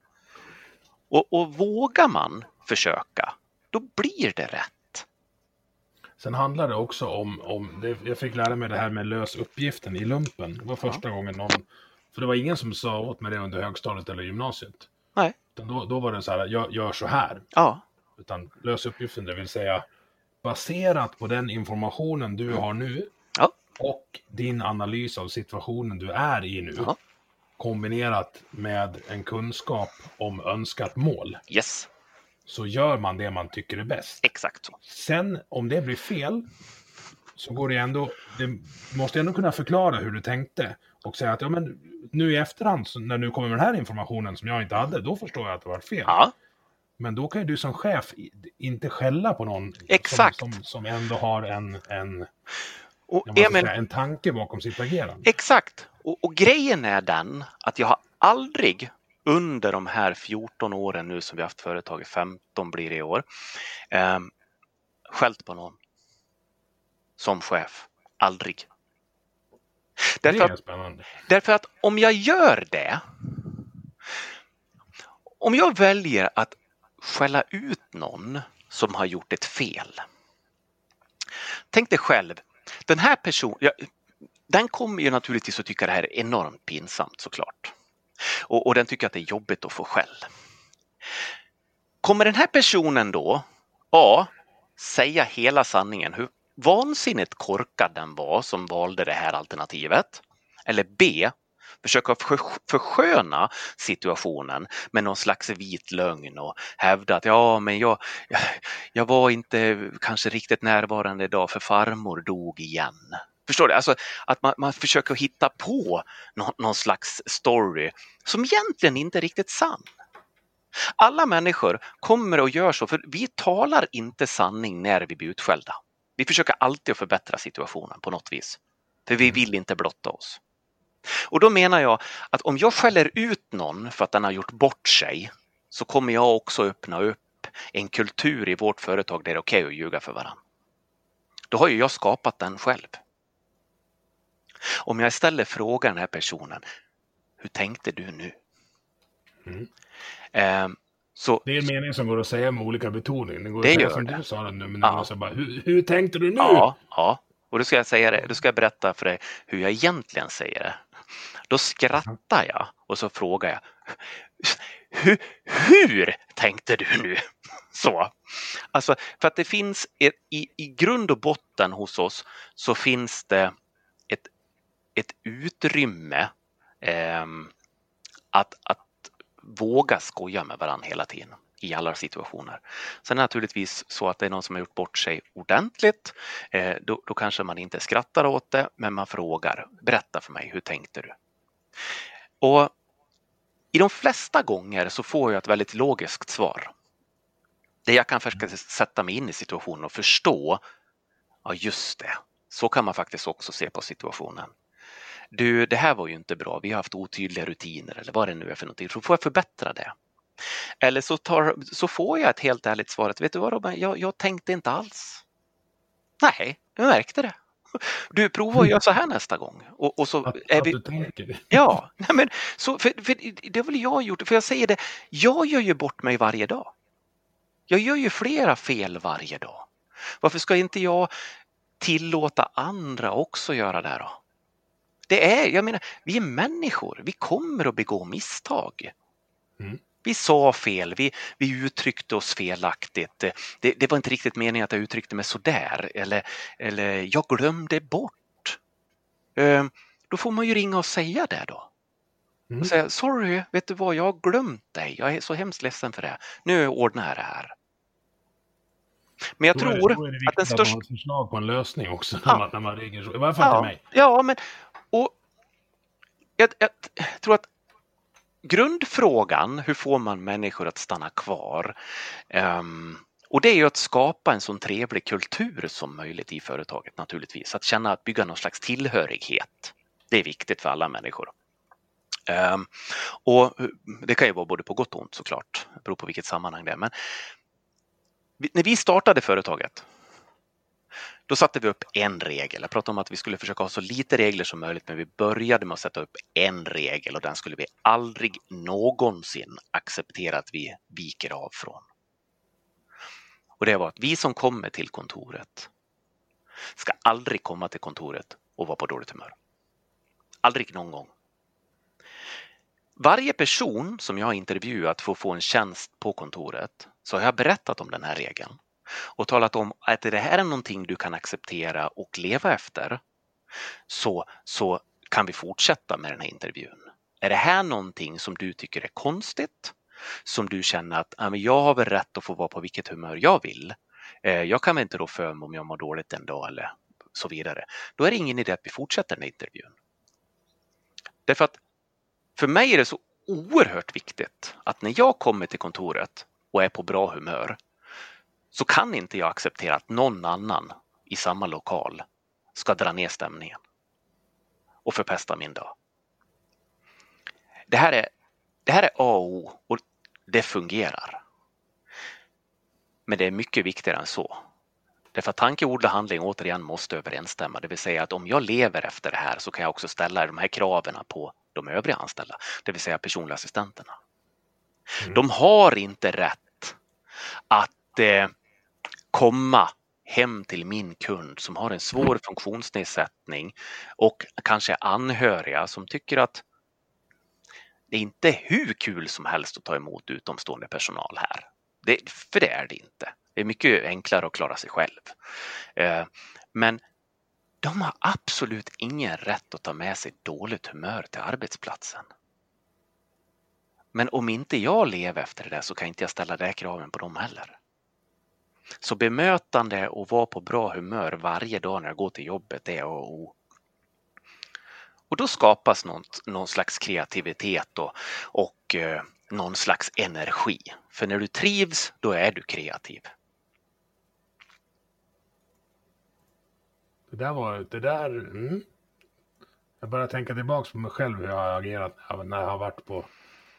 Och, och vågar man försöka, då blir det rätt. Sen handlar det också om, om det, jag fick lära mig det här med lös uppgiften i lumpen. Det var första ja. gången någon för det var ingen som sa åt mig det under högstadiet eller gymnasiet. Nej. då, då var det så här, jag gör så här. Ja. Utan lös uppgiften, det vill säga baserat på den informationen du har nu ja. och din analys av situationen du är i nu. Ja. Kombinerat med en kunskap om önskat mål. Yes. Så gör man det man tycker är bäst. Exakt så. Sen om det blir fel så går det ändå, det måste ändå kunna förklara hur du tänkte och säga att ja, men nu i efterhand, när du kommer med den här informationen som jag inte hade, då förstår jag att det var fel. Ja. Men då kan ju du som chef inte skälla på någon Exakt. Som, som, som ändå har en, en, och, ja, säga, en tanke bakom sitt agerande. Exakt. Och, och, grejen är den att jag har aldrig under de här 14 åren nu som vi haft företaget, 15 blir det i år, eh, skällt på någon som chef. Aldrig. Därför det är spännande. därför att om jag gör det, om jag väljer att skälla ut någon som har gjort ett fel. Tänk dig själv, den här personen, ja, den kommer ju naturligtvis att tycka det här är enormt pinsamt såklart. Och, och den tycker att det är jobbigt att få skäll. Kommer den här personen då A. Säga hela sanningen, hur vansinnigt korkad den var som valde det här alternativet. Eller B. Försöka försköna situationen med någon slags vit lögn och hävda att ja, men jag, jag var inte kanske riktigt närvarande idag för farmor dog igen. Förstår du? Alltså att man, man försöker hitta på någon, någon slags story som egentligen inte är riktigt sann. Alla människor kommer och gör så, för vi talar inte sanning när vi blir utskällda. Vi försöker alltid att förbättra situationen på något vis. För vi mm. vill inte blotta oss. Och då menar jag att om jag skäller ut någon för att den har gjort bort sig så kommer jag också öppna upp en kultur i vårt företag där det är okej okay att ljuga för varandra. Då har ju jag skapat den själv. Om jag istället frågar den här personen, hur tänkte du nu? Mm. Så, det är en mening som går att säga med olika betoning. Det går det att säga som det. du sa den nu, men ja. måste bara, hur, hur tänkte du nu? Ja, ja, och då ska jag säga det. Då ska jag berätta för dig hur jag egentligen säger det. Då skrattar jag och så frågar jag hur, hur tänkte du nu? Så. Alltså, för att det finns ett, i, i grund och botten hos oss så finns det ett, ett utrymme eh, att, att våga skoja med varandra hela tiden i alla situationer. Sen är det naturligtvis så att det är någon som har gjort bort sig ordentligt. Eh, då, då, kanske man inte skrattar åt det, men man frågar. Berätta för mig, hur tänkte du? Och i de flesta gånger så får jag ett väldigt logiskt svar. Det jag kan försöka sätta mig in i situationen och förstå. Ja, just det. Så kan man faktiskt också se på situationen du, det här var ju inte bra, vi har haft otydliga rutiner eller vad det nu är för någonting, så får jag förbättra det. Eller så, tar, så får jag ett helt ärligt svar att vet du vad Robin, jag, jag tänkte inte alls. Nej, jag märkte det. Du, prova att göra så här nästa gång. Och, och så Att, är att vi... du tänker. Ja, nej men så, för, för det har väl jag gjort, för jag säger det, jag gör ju bort mig varje dag. Jag gör ju flera fel varje dag. Varför ska inte jag tillåta andra också göra det då? Det är, jag menar, vi är människor, vi kommer att begå misstag. Mm. Vi sa fel, vi, vi uttryckte oss felaktigt. Det, det var inte riktigt meningen att jag uttryckte mig sådär eller, eller jag glömde bort. Ehm, Då får man ju ringa och säga det då. Mm. Och säga, sorry, vet du vad, jag har glömt dig. Jag är så hemskt ledsen för det. Nu ordnar jag det här. Men jag Då är det- tror då är det att viktigt den att största... man har förslag på en lösning också när, Ja. man, när man ringer så. I varje fall till Ja, mig. ja, men jag, jag tror att grundfrågan, hur får man människor att stanna kvar? Um, och det är ju att skapa en sån trevlig kultur som möjligt i företaget naturligtvis. Att känna att bygga någon slags tillhörighet. Det är viktigt för alla människor. Um, och det kan ju vara både på gott och ont såklart. Det beror på vilket sammanhang det är. Men när vi startade företaget då satte vi upp en regel. Jag pratade om att vi skulle försöka ha så lite regler som möjligt, men vi började med att sätta upp en regel och den skulle vi aldrig någonsin acceptera att vi viker av från. Och det var att vi som kommer till kontoret ska aldrig komma till kontoret och vara på dåligt humör. Aldrig någon gång. Varje person som jag har intervjuat för att få en tjänst på kontoret så har jag berättat om den här regeln och talat om att det här är någonting du kan acceptera och leva efter så, så kan vi fortsätta med den här intervjun. Är det här någonting som du tycker är konstigt? Som du känner att ah, men jag har väl rätt att få vara på vilket humör jag vill. Eh, Jag kan väl inte rå för mig om jag mår dåligt en dag eller så vidare. Då är det ingen idé att vi fortsätter den här intervjun. Därför att för mig är det så oerhört viktigt att när jag kommer till kontoret och är på bra humör så kan inte jag acceptera att någon annan i samma lokal ska dra ner stämningen och förpesta min dag. Det här är, det här är A och O och det fungerar. Men det är mycket viktigare än så. Därför att tanke, ord och handling återigen måste överensstämma. Det vill säga att om jag lever efter det här så kan jag också ställa de här kraven på de övriga anställda. Det vill säga personliga assistenterna. Mm. De har inte rätt att eh, komma hem till min kund som har en svår funktionsnedsättning och kanske anhöriga som tycker att det är inte hur kul som helst att ta emot utomstående personal här. Det, för det är det inte. Det är mycket enklare att klara sig själv. Eh, men de har absolut ingen rätt att ta med sig dåligt humör till arbetsplatsen. Men om inte jag lever efter det så kan inte jag ställa det kraven på dem heller. Så bemötande och vara på bra humör varje dag när jag går till jobbet är A och O. Och då skapas någon, någon slags kreativitet och, och eh, någon slags energi. För när du trivs, då är du kreativ. Det där var, det där, mm. Jag börjar tänka tillbaks på mig själv hur jag har agerat när jag- när jag har varit på,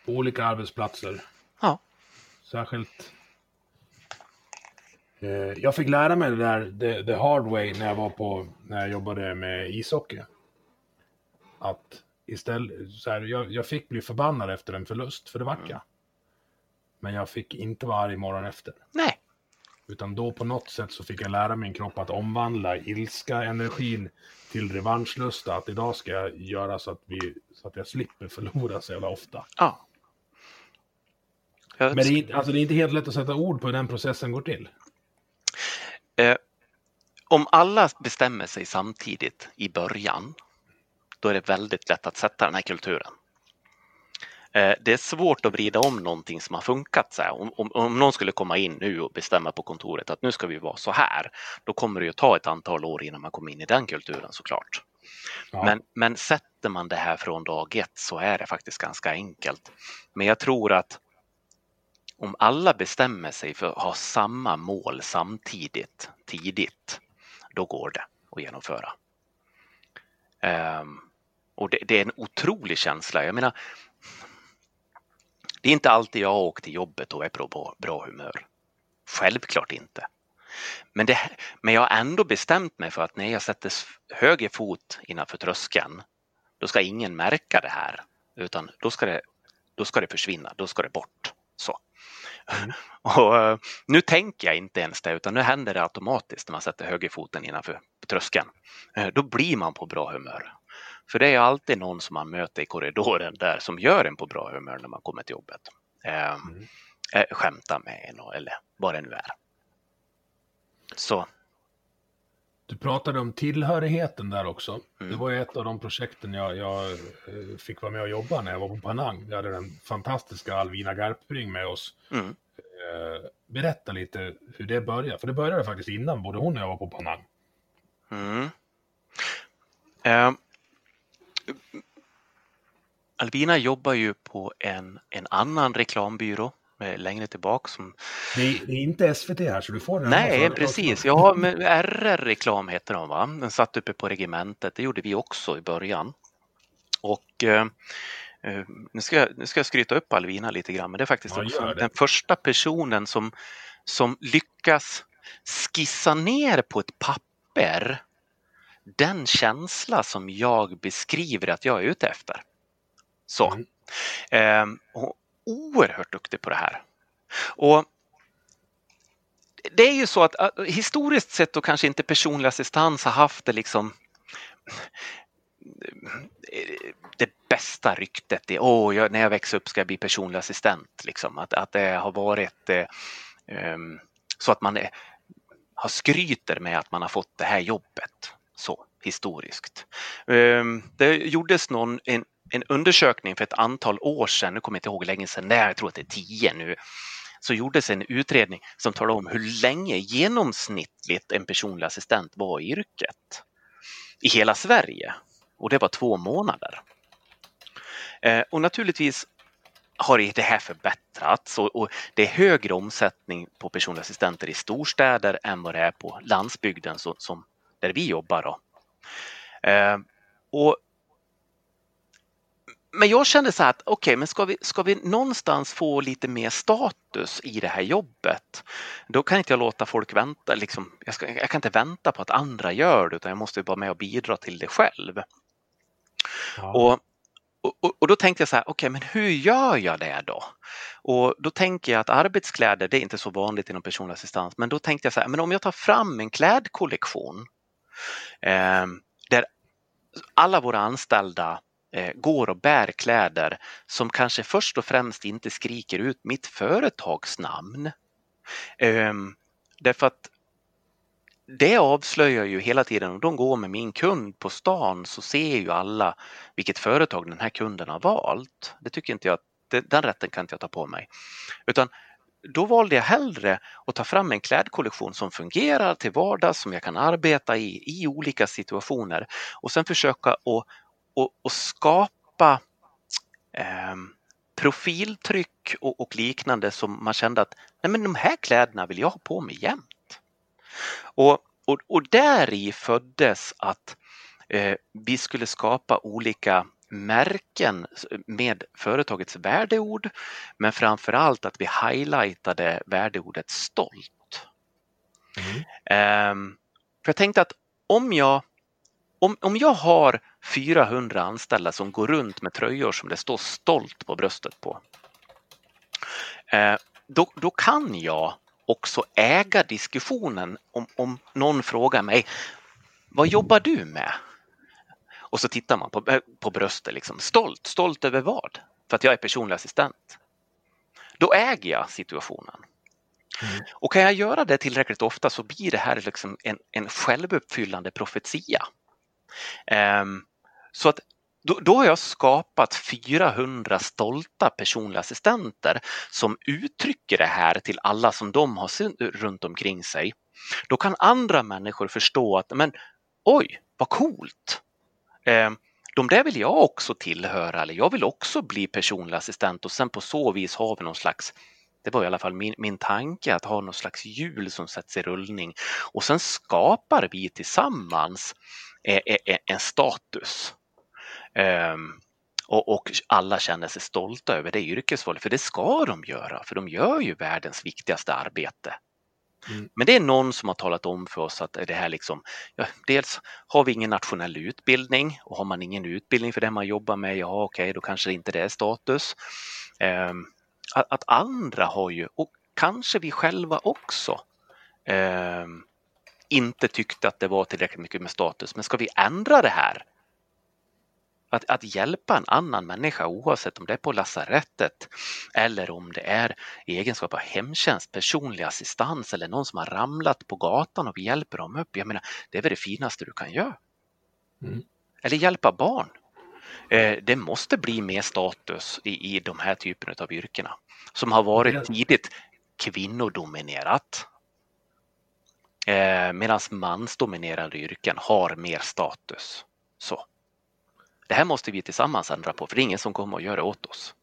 på olika arbetsplatser. Ja. Särskilt. Eh, jag fick lära mig det där the, the hard way när jag var på, när jag jobbade med ishockey. Att istället, så här, jag, jag fick bli förbannad efter en förlust, för det vart jag. Men jag fick inte vara arg morgon efter. Nej, Utan då på något sätt så fick jag lära min kropp att omvandla ilska, energin till revanschlusta. Att idag ska jag göra så att, vi, så att jag slipper förlora så jävla ofta. ja. Men det är, inte- alltså det är inte helt lätt att sätta ord på hur den processen går till. Eh, om alla bestämmer sig samtidigt i början, då är det väldigt lätt att sätta den här kulturen. Eh, det är svårt att vrida om någonting som har funkat. Så. Om, om, om någon skulle komma in nu och bestämma på kontoret att nu ska vi vara så här, då kommer det ju ta ett antal år innan man kommer in i den kulturen såklart. Ja. Men, men sätter man det här från dag ett så är det faktiskt ganska enkelt. Men jag tror att om alla bestämmer sig för att ha samma mål samtidigt, tidigt, då går det att genomföra. Ehm, och det, det är en otrolig känsla. Jag menar, det är inte alltid jag åker till jobbet och är på bra, bra humör. Självklart inte. Men, det, men jag har ändå bestämt mig för att när jag sätter höger fot innanför tröskeln, då ska ingen märka det här, utan då ska det, då ska det försvinna, då ska det bort. Så. Mm. Och, uh, nu tänker jag inte ens det, utan nu händer det automatiskt när man sätter högerfoten innanför tröskeln. Uh, då blir man på bra humör. För det är alltid någon som man möter i korridoren där som gör en på bra humör när man kommer till jobbet. Uh, mm. skämtar med en eller vad det nu är. Så. Du pratade om tillhörigheten där också. Mm. Det var ett av de projekten jag, jag, eh, fick vara med och jobba när jag var på Panang. Vi hade den fantastiska Alvina Garpring med oss. Mm. Eh, berätta lite hur det började, för det började faktiskt innan både hon och jag var på Panang. Mm. Uh, Alvina jobbar ju på en, en annan reklambyrå längre tillbaka. Som... Det, är, det är inte SVT här så du får den. Nej, precis. Ja, men RR Reklam heter de va? Den satt uppe på regementet. Det gjorde vi också i början. Och eh, eh nu, ska jag, nu ska jag skryta upp Alvina lite grann, men det är faktiskt ja, den första personen som, som lyckas skissa ner på ett papper den känsla som jag beskriver att jag är ute efter. Så. Mm. Eh, oerhört duktig på det här. Och det är ju så att äh, historiskt sett då kanske inte personlig assistans har haft det liksom eh, det bästa ryktet. Det, oh, jag, när jag växer upp ska jag bli personlig assistent. Liksom. Att, att det har varit eh, um, så att man är, har skryter med att man har fått det här jobbet. Så historiskt. Um, det gjordes någon, en en undersökning för ett antal år sedan, nu kommer jag inte ihåg hur länge sedan, nej, jag tror att det är tio nu, så gjordes en utredning som talade om hur länge genomsnittligt en personlig assistent var i yrket i hela Sverige. Och det var två månader. Eh, och naturligtvis har det här förbättrats och, det är högre omsättning på personliga assistenter i storstäder än vad det är på landsbygden som, där vi jobbar. Då. Eh, och men jag kände så här att okej, okay, men ska vi, ska vi någonstans få lite mer status i det här jobbet, då kan inte jag låta folk vänta. Liksom, jag, ska, jag kan inte vänta på att andra gör det, utan jag måste vara med och bidra till det själv. Ja. Och, och, och, då tänkte jag så här, okej, okay, men hur gör jag det då? Och då tänker jag att arbetskläder, det är inte så vanligt inom personlig assistans, men då tänkte jag så här, men om jag tar fram en klädkollektion eh, där alla våra anställda Eh, går och bär kläder som kanske först och främst inte skriker ut mitt företagsnamn. namn. därför att det avslöjar ju hela tiden, om de går med min kund på stan så ser ju alla vilket företag den här kunden har valt. Det tycker inte jag, den rätten kan inte jag ta på mig. Utan då valde jag hellre att ta fram en klädkollektion som fungerar till vardags, som jag kan arbeta i, i olika situationer och sen försöka att och, och skapa eh, profiltryck och, och, liknande som man kände att nej men de här kläderna vill jag ha på mig jämt. Och, och, och där i föddes att eh, vi skulle skapa olika märken med företagets värdeord men framför allt att vi highlightade värdeordet stolt. Mm. Um, för jag tänkte att om jag om, om jag har 400 anställda som går runt med tröjor som det står stolt på bröstet på. Eh, då, då kan jag också äga diskussionen om, om någon frågar mig vad jobbar du med? Och så tittar man på, på bröstet, liksom. stolt, stolt över vad? För att jag är personlig assistent. Då äger jag situationen. Mm. Och kan jag göra det tillräckligt ofta så blir det här liksom en, en självuppfyllande profetia. Um, så att då, då, har jag skapat 400 stolta personliga assistenter som uttrycker det här till alla som de har runt omkring sig. Då kan andra människor förstå att men oj, vad coolt! Eh, de där vill jag också tillhöra eller jag vill också bli personlig assistent och sen på så vis har vi någon slags det var i alla fall min, min tanke att ha någon slags hjul som sätts i rullning och sen skapar vi tillsammans eh, eh, eh, en status. Um, och, och, alla känner sig stolta över det yrkesvalet, för det ska de göra, för de gör ju världens viktigaste arbete. Mm. Men det är någon som har talat om för oss att det här liksom, ja, dels har vi ingen nationell utbildning och har man ingen utbildning för det man jobbar med, ja okej, okay, då kanske inte det är status. Eh, att, att, andra har ju, och kanske vi själva också, eh, inte tyckte att det var tillräckligt mycket med status. Men ska vi ändra det här att, att hjälpa en annan människa oavsett om det är på lasarettet eller om det är i egenskap av hemtjänst, personlig assistans eller någon som har ramlat på gatan och vi hjälper dem upp. Jag menar, det är väl det finaste du kan göra. Mm. Eller hjälpa barn. Eh, det måste bli mer status i, i de här typerna av yrkena som har varit tidigt kvinnodominerat. Eh, Medan mansdominerade yrken har mer status. Så. Det här måste vi tillsammans ändra på, för det är ingen som kommer att göra åt oss.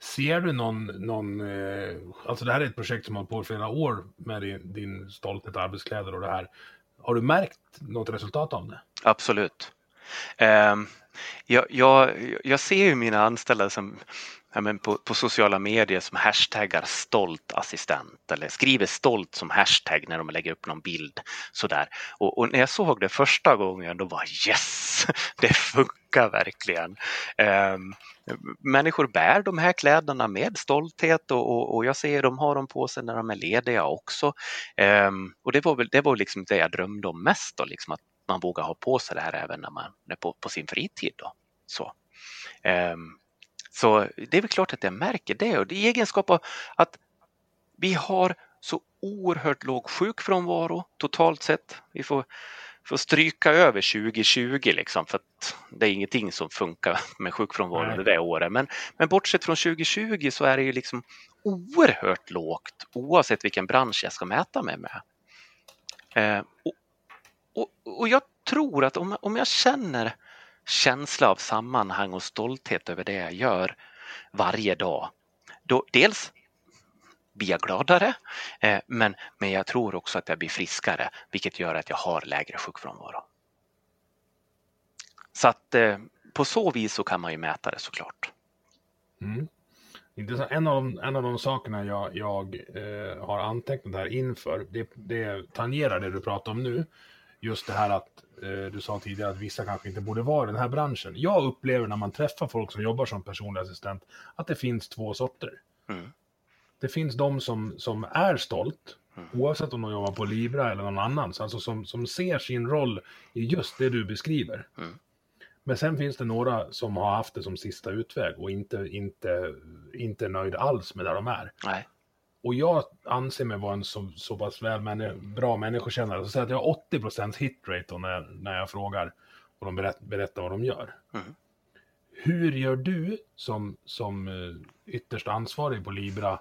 Ser du någon, någon eh, alltså det här är ett projekt som har på flera år med din, din stolthet arbetskläder och det här. Har du märkt något resultat av det? Absolut. Eh, jag, jag, jag ser ju mina anställda som ja, men på, på, sociala medier som hashtaggar stolt assistent eller skriver stolt som hashtag när de lägger upp någon bild sådär. Och, och när jag såg det första gången då var yes, det funkar verkligen. Um, människor bär de här kläderna med stolthet och, och, och, jag ser de har dem på sig när de är lediga också. Um, och det var väl det var liksom det jag drömde om mest då, liksom att man vågar ha på sig det här även när man är på, på sin fritid. Då. Så. Um, så det är väl klart att jag märker det och det är egenskap av att vi har så oerhört låg sjukfrånvaro totalt sett. Vi får, får stryka över 2020 liksom för att det är ingenting som funkar med sjukfrånvaro det året. Men, men bortsett från 2020 så är det ju liksom oerhört lågt oavsett vilken bransch jag ska mäta mig med. Eh, och, och, och jag tror att om, om jag känner känsla av sammanhang och stolthet över det jag gör varje dag. Då, dels blir jag gladare, eh, men, men jag tror också att jag blir friskare, vilket gör att jag har lägre sjukfrånvaro. Så att eh, på så vis så kan man ju mäta det såklart. Mm. En, av de, en av de sakerna jag, jag eh, har antecknat här inför, det, det tangerar det du pratar om nu. Just det här att Eh, du sa tidigare att vissa kanske inte borde vara i den här branschen. Jag upplever när man träffar folk som jobbar som personlig assistent att det finns två sorter. Mm. Det finns de som, som är stolt, mm. oavsett om de jobbar på Libra eller någon annan, alltså som, som ser sin roll i just det du beskriver. Mm. Men sen finns det några som har haft det som sista utväg och inte, inte, inte nöjda alls med där de är. Nej. Och jag anser mig vara en så, så pass väl männi bra människokännare, så att jag har 80% hitrate när, när jag frågar och de berätt, berättar vad de gör. Mm. Hur gör du som, som eh, ytterst ansvarig på Libra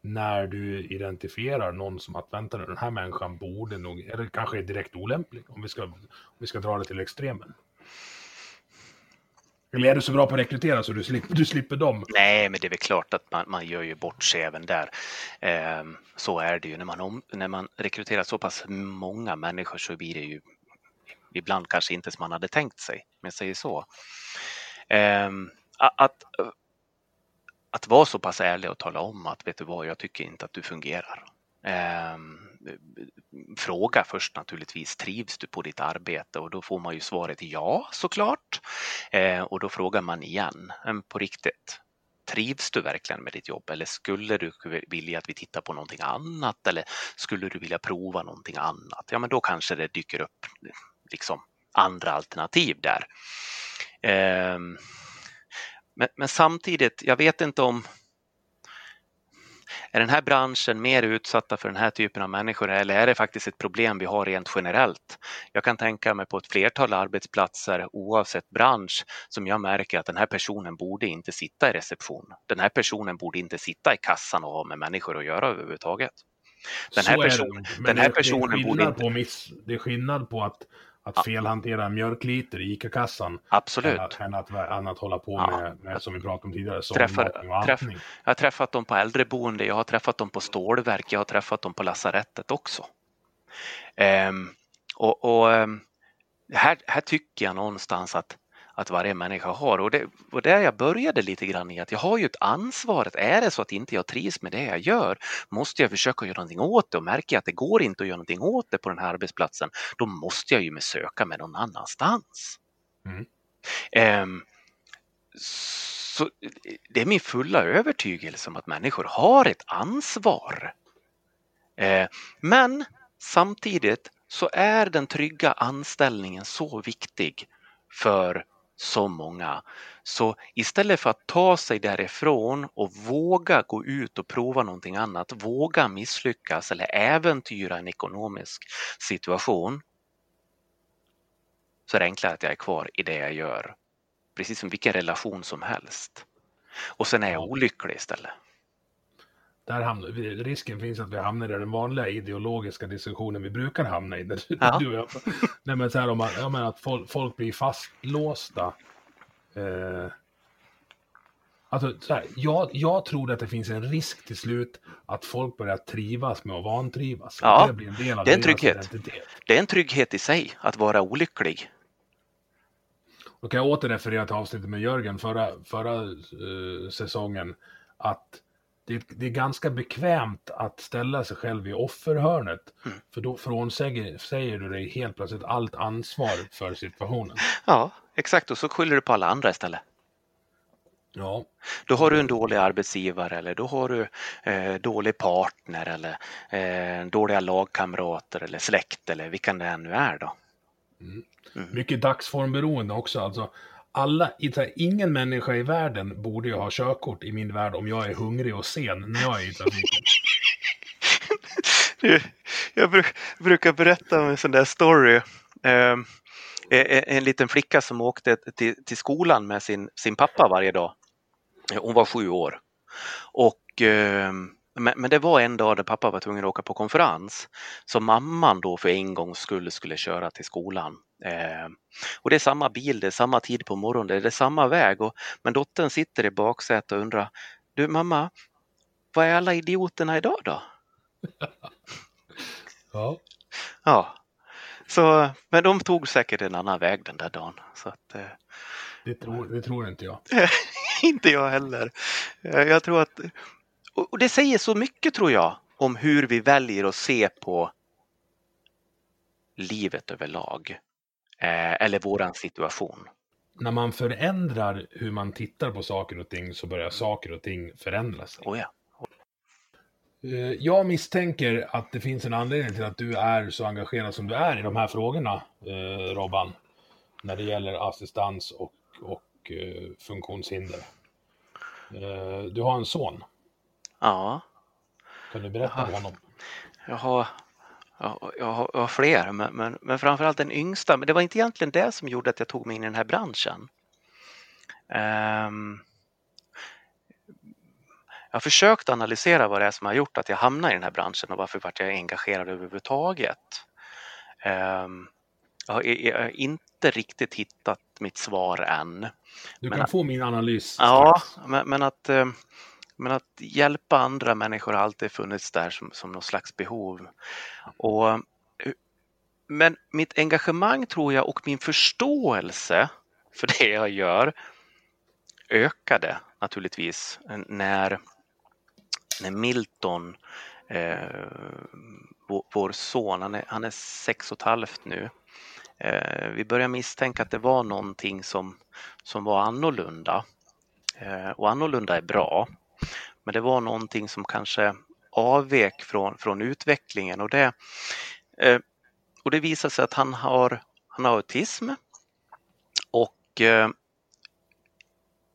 när du identifierar någon som att vänta nu, den här människan borde nog, eller kanske är direkt olämplig om vi ska, om vi ska dra det till extremen? Eller är du så bra på att rekrytera så du slipper, du slipper dem? Nej, men det är väl klart att man, man gör ju bort sig även där. Eh, så är det ju. När man, om, när man rekryterar så pass många människor så blir det ju ibland kanske inte som man hade tänkt sig, om jag säger så. Eh, att, att vara så pass ärlig och tala om att vet du vad, jag tycker inte att du fungerar. Eh, fråga först naturligtvis, trivs du på ditt arbete? Och då får man ju svaret ja såklart. Eh, och då frågar man igen, på riktigt, trivs du verkligen med ditt jobb eller skulle du vilja att vi tittar på någonting annat eller skulle du vilja prova någonting annat? Ja, men då kanske det dyker upp liksom andra alternativ där. Eh, men, men samtidigt, jag vet inte om är den här branschen mer utsatta för den här typen av människor eller är det faktiskt ett problem vi har rent generellt? Jag kan tänka mig på ett flertal arbetsplatser oavsett bransch som jag märker att den här personen borde inte sitta i reception. Den här personen borde inte sitta i kassan och ha med människor att göra överhuvudtaget. Den här, person, den här personen det borde inte... Miss, det är skillnad på att att felhantera mjölkliter i ICA-kassan. Absolut. Än att, än att hålla på ja. med, med, som vi pratade om tidigare, Träffar, träff, Jag har träffat dem på äldreboende, jag har träffat dem på stålverk, jag har träffat dem på lasarettet också. Um, och, och um, här, här tycker jag någonstans att, att varje människa har. Och det var där jag började lite grann i att jag har ju ett ansvar. Att är det så att inte jag trivs med det jag gör måste jag försöka göra någonting åt det och märker jag att det går inte att göra någonting åt det på den här arbetsplatsen, då måste jag ju med söka mig någon annanstans. Mm. Um, så det är min fulla övertygelse om att människor har ett ansvar. Uh, men samtidigt så är den trygga anställningen så viktig för så många. Så istället för att ta sig därifrån och våga gå ut och prova någonting annat, våga misslyckas eller äventyra en ekonomisk situation, så är det enklare att jag är kvar i det jag gör. Precis som vilken relation som helst. Och sen är jag olycklig istället där hamnar, risken finns att vi hamnar i den vanliga ideologiska diskussionen vi brukar hamna i. Där, ja. du jag, nej, men så här, om jag menar att folk, folk blir fastlåsta. Eh, alltså, så här, jag, jag tror att det finns en risk till slut att folk börjar trivas med att vantrivas. Ja, det, blir en del av det är en trygghet. Identitet. Det är en trygghet i sig att vara olycklig. Då kan jag återreferera till avsnittet med Jörgen förra, förra uh, säsongen. Att det, det, är ganska bekvämt att ställa sig själv i offerhörnet. Mm. För då frånsäger säger du dig helt plötsligt allt ansvar för situationen. Ja, exakt. Och så skyller du på alla andra istället. Ja. Då har du en dålig arbetsgivare eller då har du eh, dålig partner eller eh, dåliga lagkamrater eller släkt eller vilka det än nu är då. Mm. Mm. Mycket dagsformberoende också. Alltså, alla, ingen människa i världen borde ju ha körkort i min värld om jag är hungrig och sen när jag är i trafiken. jag brukar berätta en sån där story. Eh, en liten flicka som åkte till, till skolan med sin, sin pappa varje dag. Hon var sju år. Och eh, men, men, det var en dag där pappa var tvungen att åka på konferens. Så mamman då för en gångs skull skulle köra till skolan. Eh, och det är samma bil, det är samma tid på morgonen, det är samma väg. Och, men dottern sitter i baksätet och undrar, du mamma, vad är alla idioterna idag då? ja. Ja. Så, men de tog säkert en annan väg den där dagen. Så att, eh, det, tror, det tror inte jag. inte jag heller. Jag tror att och det säger så mycket tror jag om hur vi väljer att se på livet överlag. Eh, eller våran situation. När man förändrar hur man tittar på saker och ting så börjar saker och ting förändras. Oh ja. Eh, jag misstänker att det finns en anledning till att du är så engagerad som du är i de här frågorna, eh, Robban. När det gäller assistans och, och eh, funktionshinder. Eh, du har en son. Ja. Kan du berätta om honom? Jag har, jag, har, jag har fler, men, men, men framförallt den yngsta. Men det var inte egentligen det som gjorde att jag tog mig in i den här branschen. Um, jag har försökt analysera vad det är som har gjort att jag hamnade i den här branschen och varför vart jag engagerad överhuvudtaget. Um, jag har, jag har inte riktigt hittat mitt svar än. Du kan men, få min analys. Ja, men, men att um, men att hjälpa andra människor har alltid funnits där som, som något slags behov. Och, eh, men mitt engagemang tror jag och min förståelse för det jag gör ökade naturligtvis när, när Milton, eh, vår, vår, son, han är, han är sex och ett halvt nu, eh, vi började misstänka att det var någonting som, som var annorlunda. Eh, och annorlunda är bra. Men det var någonting som kanske avvek från, från utvecklingen och det, eh, och det visade sig att han har, han har autism och eh,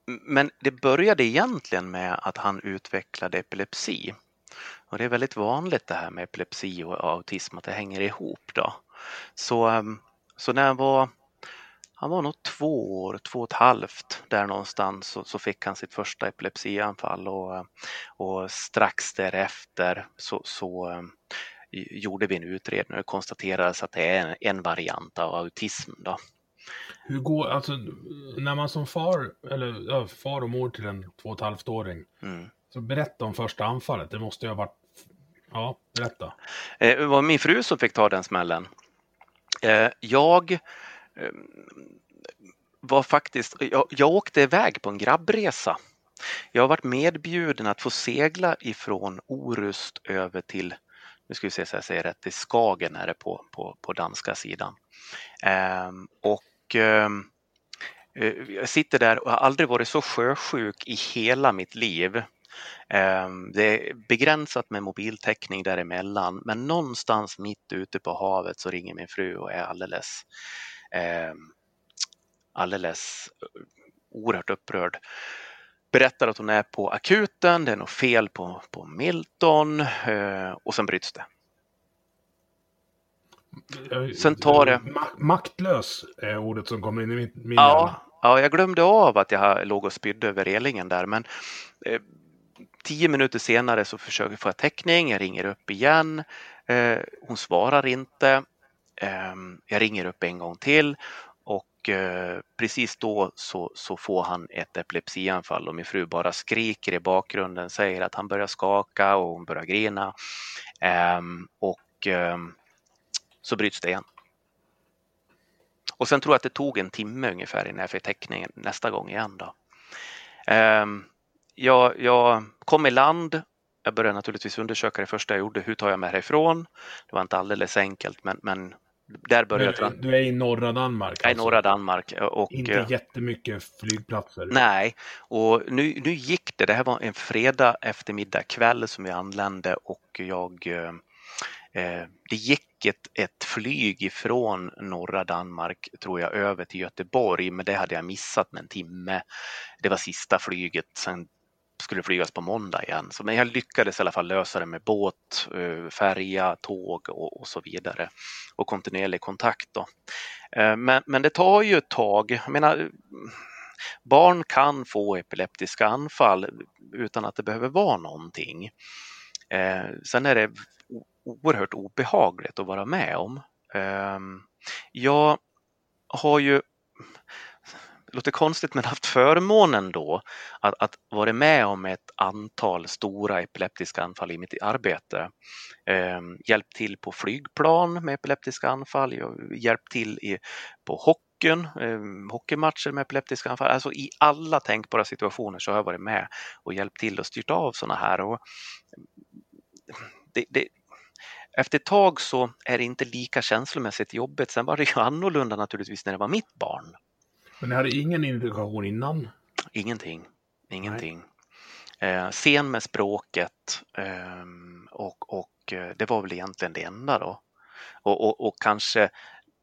men det började egentligen med att han utvecklade epilepsi. Och det är väldigt vanligt det här med epilepsi och autism, att det hänger ihop. Då. Så, eh, så när han var han var nog två år, två och ett halvt där någonstans så, så fick han sitt första epilepsianfall och, och strax därefter så, så um, gjorde vi en utredning och konstaterades att det är en, en variant av autism. Då. Hur går, alltså när man som far, eller ja, far och mor till en två och ett halvt åring, mm. så berätta om första anfallet, det måste ju ha varit, ja, berätta. Eh, det var min fru som fick ta den smällen. Eh, jag Ehm, var faktiskt, jag, jag åkte iväg på en grabbresa. Jag har varit medbjuden att få segla ifrån Orust över till, nu ska vi se så jag säger rätt, till Skagen är det på, på, på danska sidan. Ehm, och ehm, eh, jag sitter där och har aldrig varit så sjösjuk i hela mitt liv. Ehm, det är begränsat med mobiltäckning däremellan men någonstans mitt ute på havet så ringer min fru och är alldeles ehm, alldeles eh, oerhört upprörd. Berättar att hon är på akuten, det är något fel på, på Milton eh, och sen bryts det. Sen tar det... Maktlös är ordet som kommer in i min, min ja, ja, jag glömde av att jag låg och spydde över relingen där men eh, tio minuter senare så försöker jag få täckning, jag ringer upp igen. Eh, hon svarar inte. Ehm, jag ringer upp en gång till och eh, precis då så, så får han ett epilepsianfall och min fru bara skriker i bakgrunden, säger att han börjar skaka och hon börjar grina. Ehm, och ehm, så bryts det igen. Och sen tror jag att det tog en timme ungefär innan jag fick täckning nästa gång igen. Då. Jag, jag kom i land. Jag började naturligtvis undersöka det första jag gjorde. Hur tar jag mig härifrån? Det var inte alldeles enkelt, men, men där började jag. Du är i norra Danmark? Jag är i norra Danmark. Och, inte eh, jättemycket flygplatser? Nej, och nu, nu gick det. Det här var en fredag eftermiddag kväll som jag anlände och jag eh, eh det gick ett, ett flyg ifrån norra Danmark, tror jag, över till Göteborg, men det hade jag missat med en timme. Det var sista flyget, sen skulle flygas på måndag igen. Så, men jag lyckades i alla fall lösa det med båt, eh, färja, tåg och, och så vidare och kontinuerlig kontakt. Då. Eh, men, men det tar ju ett tag. Jag menar, barn kan få epileptiska anfall utan att det behöver vara någonting. Eh, sen är det oerhört obehagligt att vara med om. Jag har ju låter konstigt men haft förmånen då att, att vara med om ett antal stora epileptiska anfall i mitt arbete. Eh, hjälpt till på flygplan med epileptiska anfall, hjälpt till i, på hockeyn, eh, hockeymatcher med epileptiska anfall. Alltså i alla tänkbara situationer så har jag varit med och hjälpt till och styrt av sådana här. Och det, det, efter ett tag så är det inte lika känslomässigt jobbigt. Sen var det ju annorlunda naturligtvis när det var mitt barn. Men ni hade ingen indikation innan? Ingenting. Ingenting. Eh, sen med språket eh, och, och eh, det var väl egentligen det enda då. Och, och, och kanske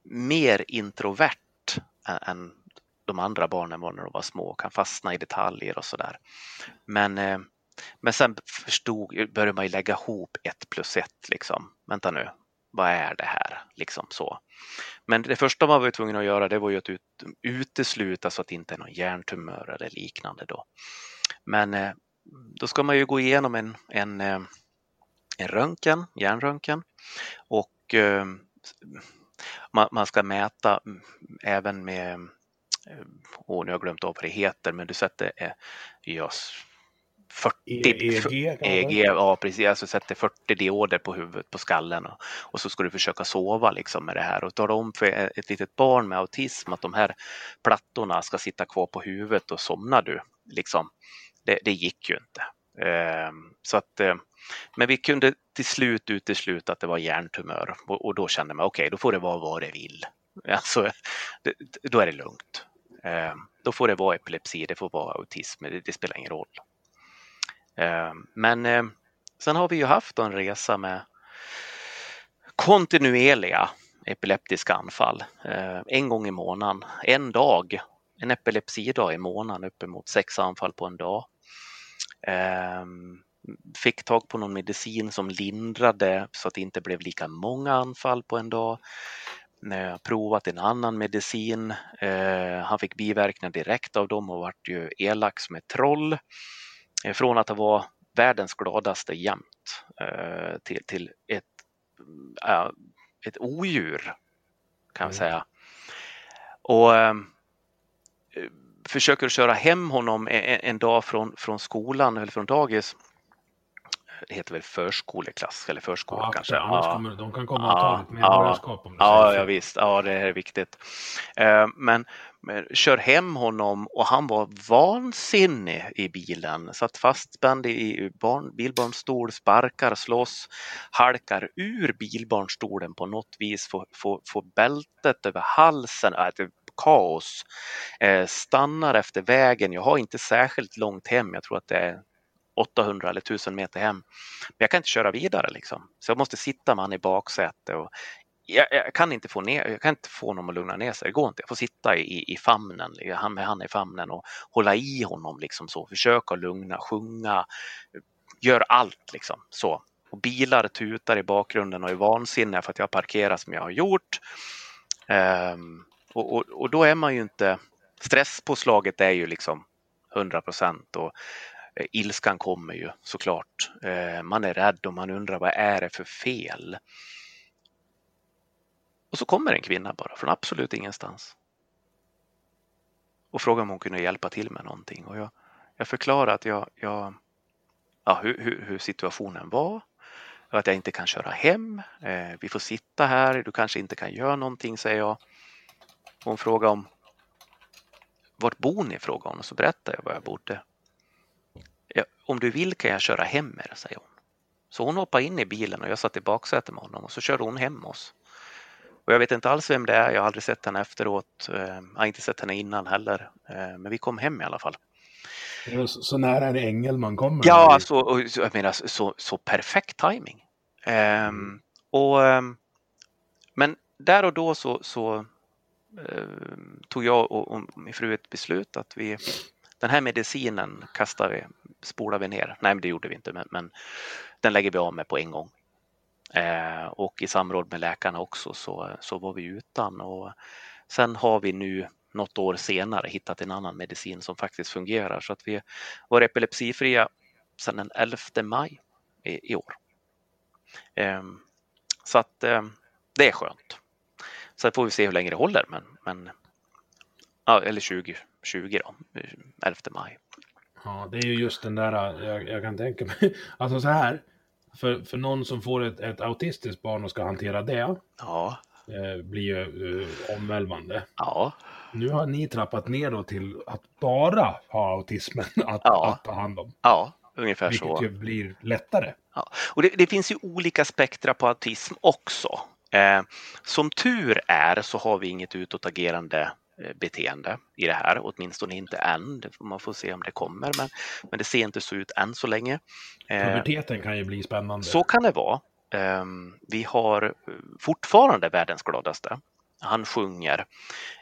mer introvert än de andra barnen var när de var små, kan fastna i detaljer och sådär. Men, eh, men sen förstod, började man ju lägga ihop ett plus ett liksom. Vänta nu, vad är det här? Liksom så. Men det första man var tvungen att göra det var ju att ut, utesluta så att det inte är någon hjärntumör eller liknande då. Men eh, då ska man ju gå igenom en, en, eh, en röntgen, hjärnröntgen och eh, man, man, ska mäta även med, eh, och nu har jag glömt av vad det heter, men du sätter eh, ja, 40, EEG, EEG ja precis, alltså sätter 40 dioder på huvudet på skallen och, och, så ska du försöka sova liksom med det här och tala om för ett litet barn med autism att de här plattorna ska sitta kvar på huvudet och somnar du liksom. Det, det gick ju inte. Eh, så att, eh, men vi kunde till slut utesluta att det var hjärntumör och, då kände man okej, okay, då får det vara vad det vill. Alltså, då är det lugnt. Eh, då får det vara epilepsi, det får vara autism, det, det spelar ingen roll. Eh, men eh, sen har vi ju haft en resa med kontinuerliga epileptiska anfall. Eh, en gång i månaden, en dag, en epilepsidag i månaden, uppemot sex anfall på en dag. Fick tag på någon medicin som lindrade så att det inte blev lika många anfall på en dag. Provat en annan medicin. Han fick biverkningar direkt av dem och vart ju elak som ett troll. Eh, från att vara världens gladaste jämt eh, till, till ett, äh, ett odjur kan vi säga. Och äh, försöker köra hem honom en, en, dag från, från skolan eller från dagis. det heter väl förskoleklass eller förskola Ja, kanske. Ja. kommer, de kan komma och ta Ja, ditt medborgarskap om du Ja, ja visst, ja det är viktigt. Eh, Men, men kör hem honom och han var vansinnig i bilen. Satt fastspänd i barn, bilbarnstol, sparkar, slåss, halkar ur bilbarnstolen på något vis, får, får, får bältet över halsen. Äh, kaos. Eh, Stannar efter vägen. Jag har inte särskilt långt hem. Jag tror att det är 800 eller 1000 meter hem. Men jag kan inte köra vidare liksom. Så jag måste sitta med han i baksätet och jag, jag, kan inte få ner, jag kan inte få honom att lugna ner sig. Det går inte. Jag får sitta i, i famnen, han med han i famnen och hålla i honom liksom så. Försöka lugna, sjunga, gör allt liksom så. Och bilar tutar i bakgrunden och är vansinniga för att jag har parkerat som jag har gjort. Um, och, och, och då är man ju inte, stresspåslaget är ju liksom 100 procent och eh, ilskan kommer ju såklart. Eh, man är rädd och man undrar vad är det för fel? Och så kommer en kvinna bara från absolut ingenstans. Och frågar om hon kunde hjälpa till med någonting. Och jag, jag förklarar att jag, jag ja, hur, hur, hur situationen var. Och att jag inte kan köra hem. Eh, vi får sitta här. Du kanske inte kan göra någonting, säger jag. Hon frågar om vart bor ni? frågar hon och så berättar jag var jag bodde. Ja, om du vill kan jag köra hem er, säger hon. Så hon hoppade in i bilen och jag satt i baksätet med honom och så körde hon hem oss. Och jag vet inte alls vem det är, jag har aldrig sett henne efteråt. Eh, Jag har inte sett henne innan heller. Eh, Men vi kom hem i alla fall. Så, så nära en ängel man kommer. Ja, alltså, och så- jag menar så, så perfekt timing. Ehm, och, ehm, men där och då så, så ehm, tog jag och, och min fru ett beslut att vi den här medicinen kastar vi, spolar vi ner. Nej, men det gjorde vi inte, men, men den lägger vi av med på en gång. Eh, och i samråd med läkarna också så, så var vi utan. Och sen har vi nu något år senare hittat en annan medicin som faktiskt fungerar så att vi var epilepsifria sedan den 11 maj i, i år. Eh, så att eh, det är skönt. Sen får vi se hur länge det håller, men, men ja, eller 2020 20 då, 11 maj. Ja, det är ju just den där, jag, jag kan tänka mig. Alltså så här, för, för någon som får ett, ett autistiskt barn och ska hantera det, Ja, eh, blir ju eh, omvälvande. ja, Nu har ni trappat ner då till att bara ha autismen att, Ja. att ta hand om. ja, ungefär Vilket så. ju blir lättare. Ja. Och det, det finns ju olika spektra på autism också. Eh, som tur är så har vi inget utåtagerande beteende i det här, åtminstone inte än. Man får se om det kommer, men, men det ser inte så ut än så länge. Eh, Puberteten kan ju bli spännande. så kan det vara. Ehm, Vi har eh, fortfarande världens gladaste. Han sjunger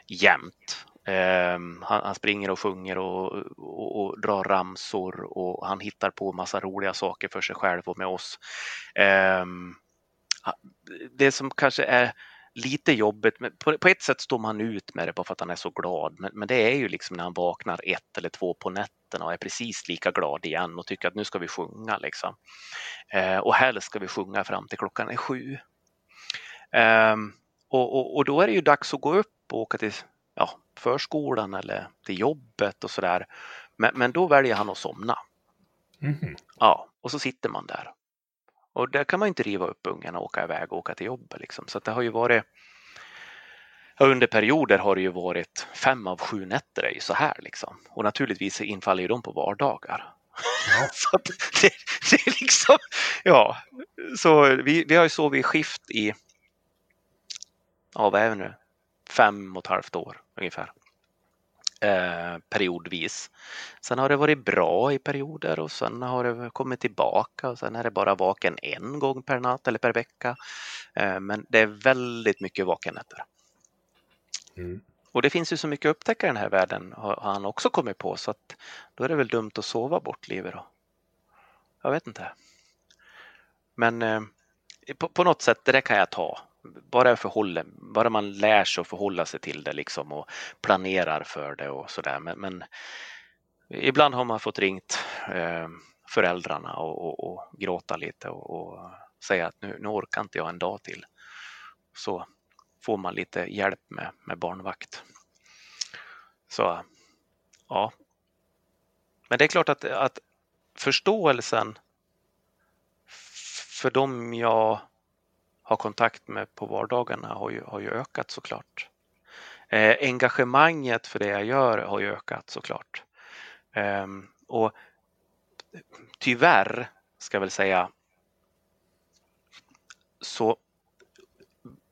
jämt. Ehm, Han, han springer och sjunger och, och, och drar ramsor och han hittar på massa roliga saker för sig själv och med oss. Ehm, Det som kanske är lite jobbigt, men på, på ett sätt står man ut med det bara för att han är så glad. Men, men det är ju liksom när han vaknar ett eller två på nätterna och är precis lika glad igen och tycker att nu ska vi sjunga liksom. Eh, och helst ska vi sjunga fram till klockan är sju. Ehm, och, och, och då är det ju dags att gå upp och åka till ja, förskolan eller till jobbet och sådär. Men, men då väljer han att somna. Mhm. Ja, och så sitter man där. Och där kan man inte riva upp ungarna och åka iväg och åka till jobbet. Liksom. Så det har ju varit under perioder har det ju varit fem av sju nätter är ju så här liksom. Och naturligtvis infaller ju de på vardagar. Ja. så det, det är liksom, ja. Så vi, vi har ju sovit i skift i, ja vad är det nu, fem och ett halvt år ungefär. Eh, periodvis. Sen har det varit bra i perioder och sen har det kommit tillbaka och sen är det bara vaken en gång per natt eller per vecka. Eh, men det är väldigt mycket vakennätter. Mm. Och det finns ju så mycket att upptäcka i den här världen har har han också kommit på så att då är det väl dumt att sova bort livet då. Jag vet inte. Men eh, på, på något sätt, det där kan jag ta. Bara, förhåller, bara man lär sig att förhålla sig till det liksom och planerar för det och sådär. Men, men ibland har man fått ringt eh, föräldrarna och, och, och gråta lite och, och säga att nu, nu orkar inte jag en dag till. Så får man lite hjälp med, med barnvakt. Så ja. Men det är klart att, att förståelsen för dem jag har kontakt med på vardagarna har ju, har ju ökat såklart. Eh, engagemanget för det jag gör har ju ökat såklart. Eh, och tyvärr, ska jag väl säga, så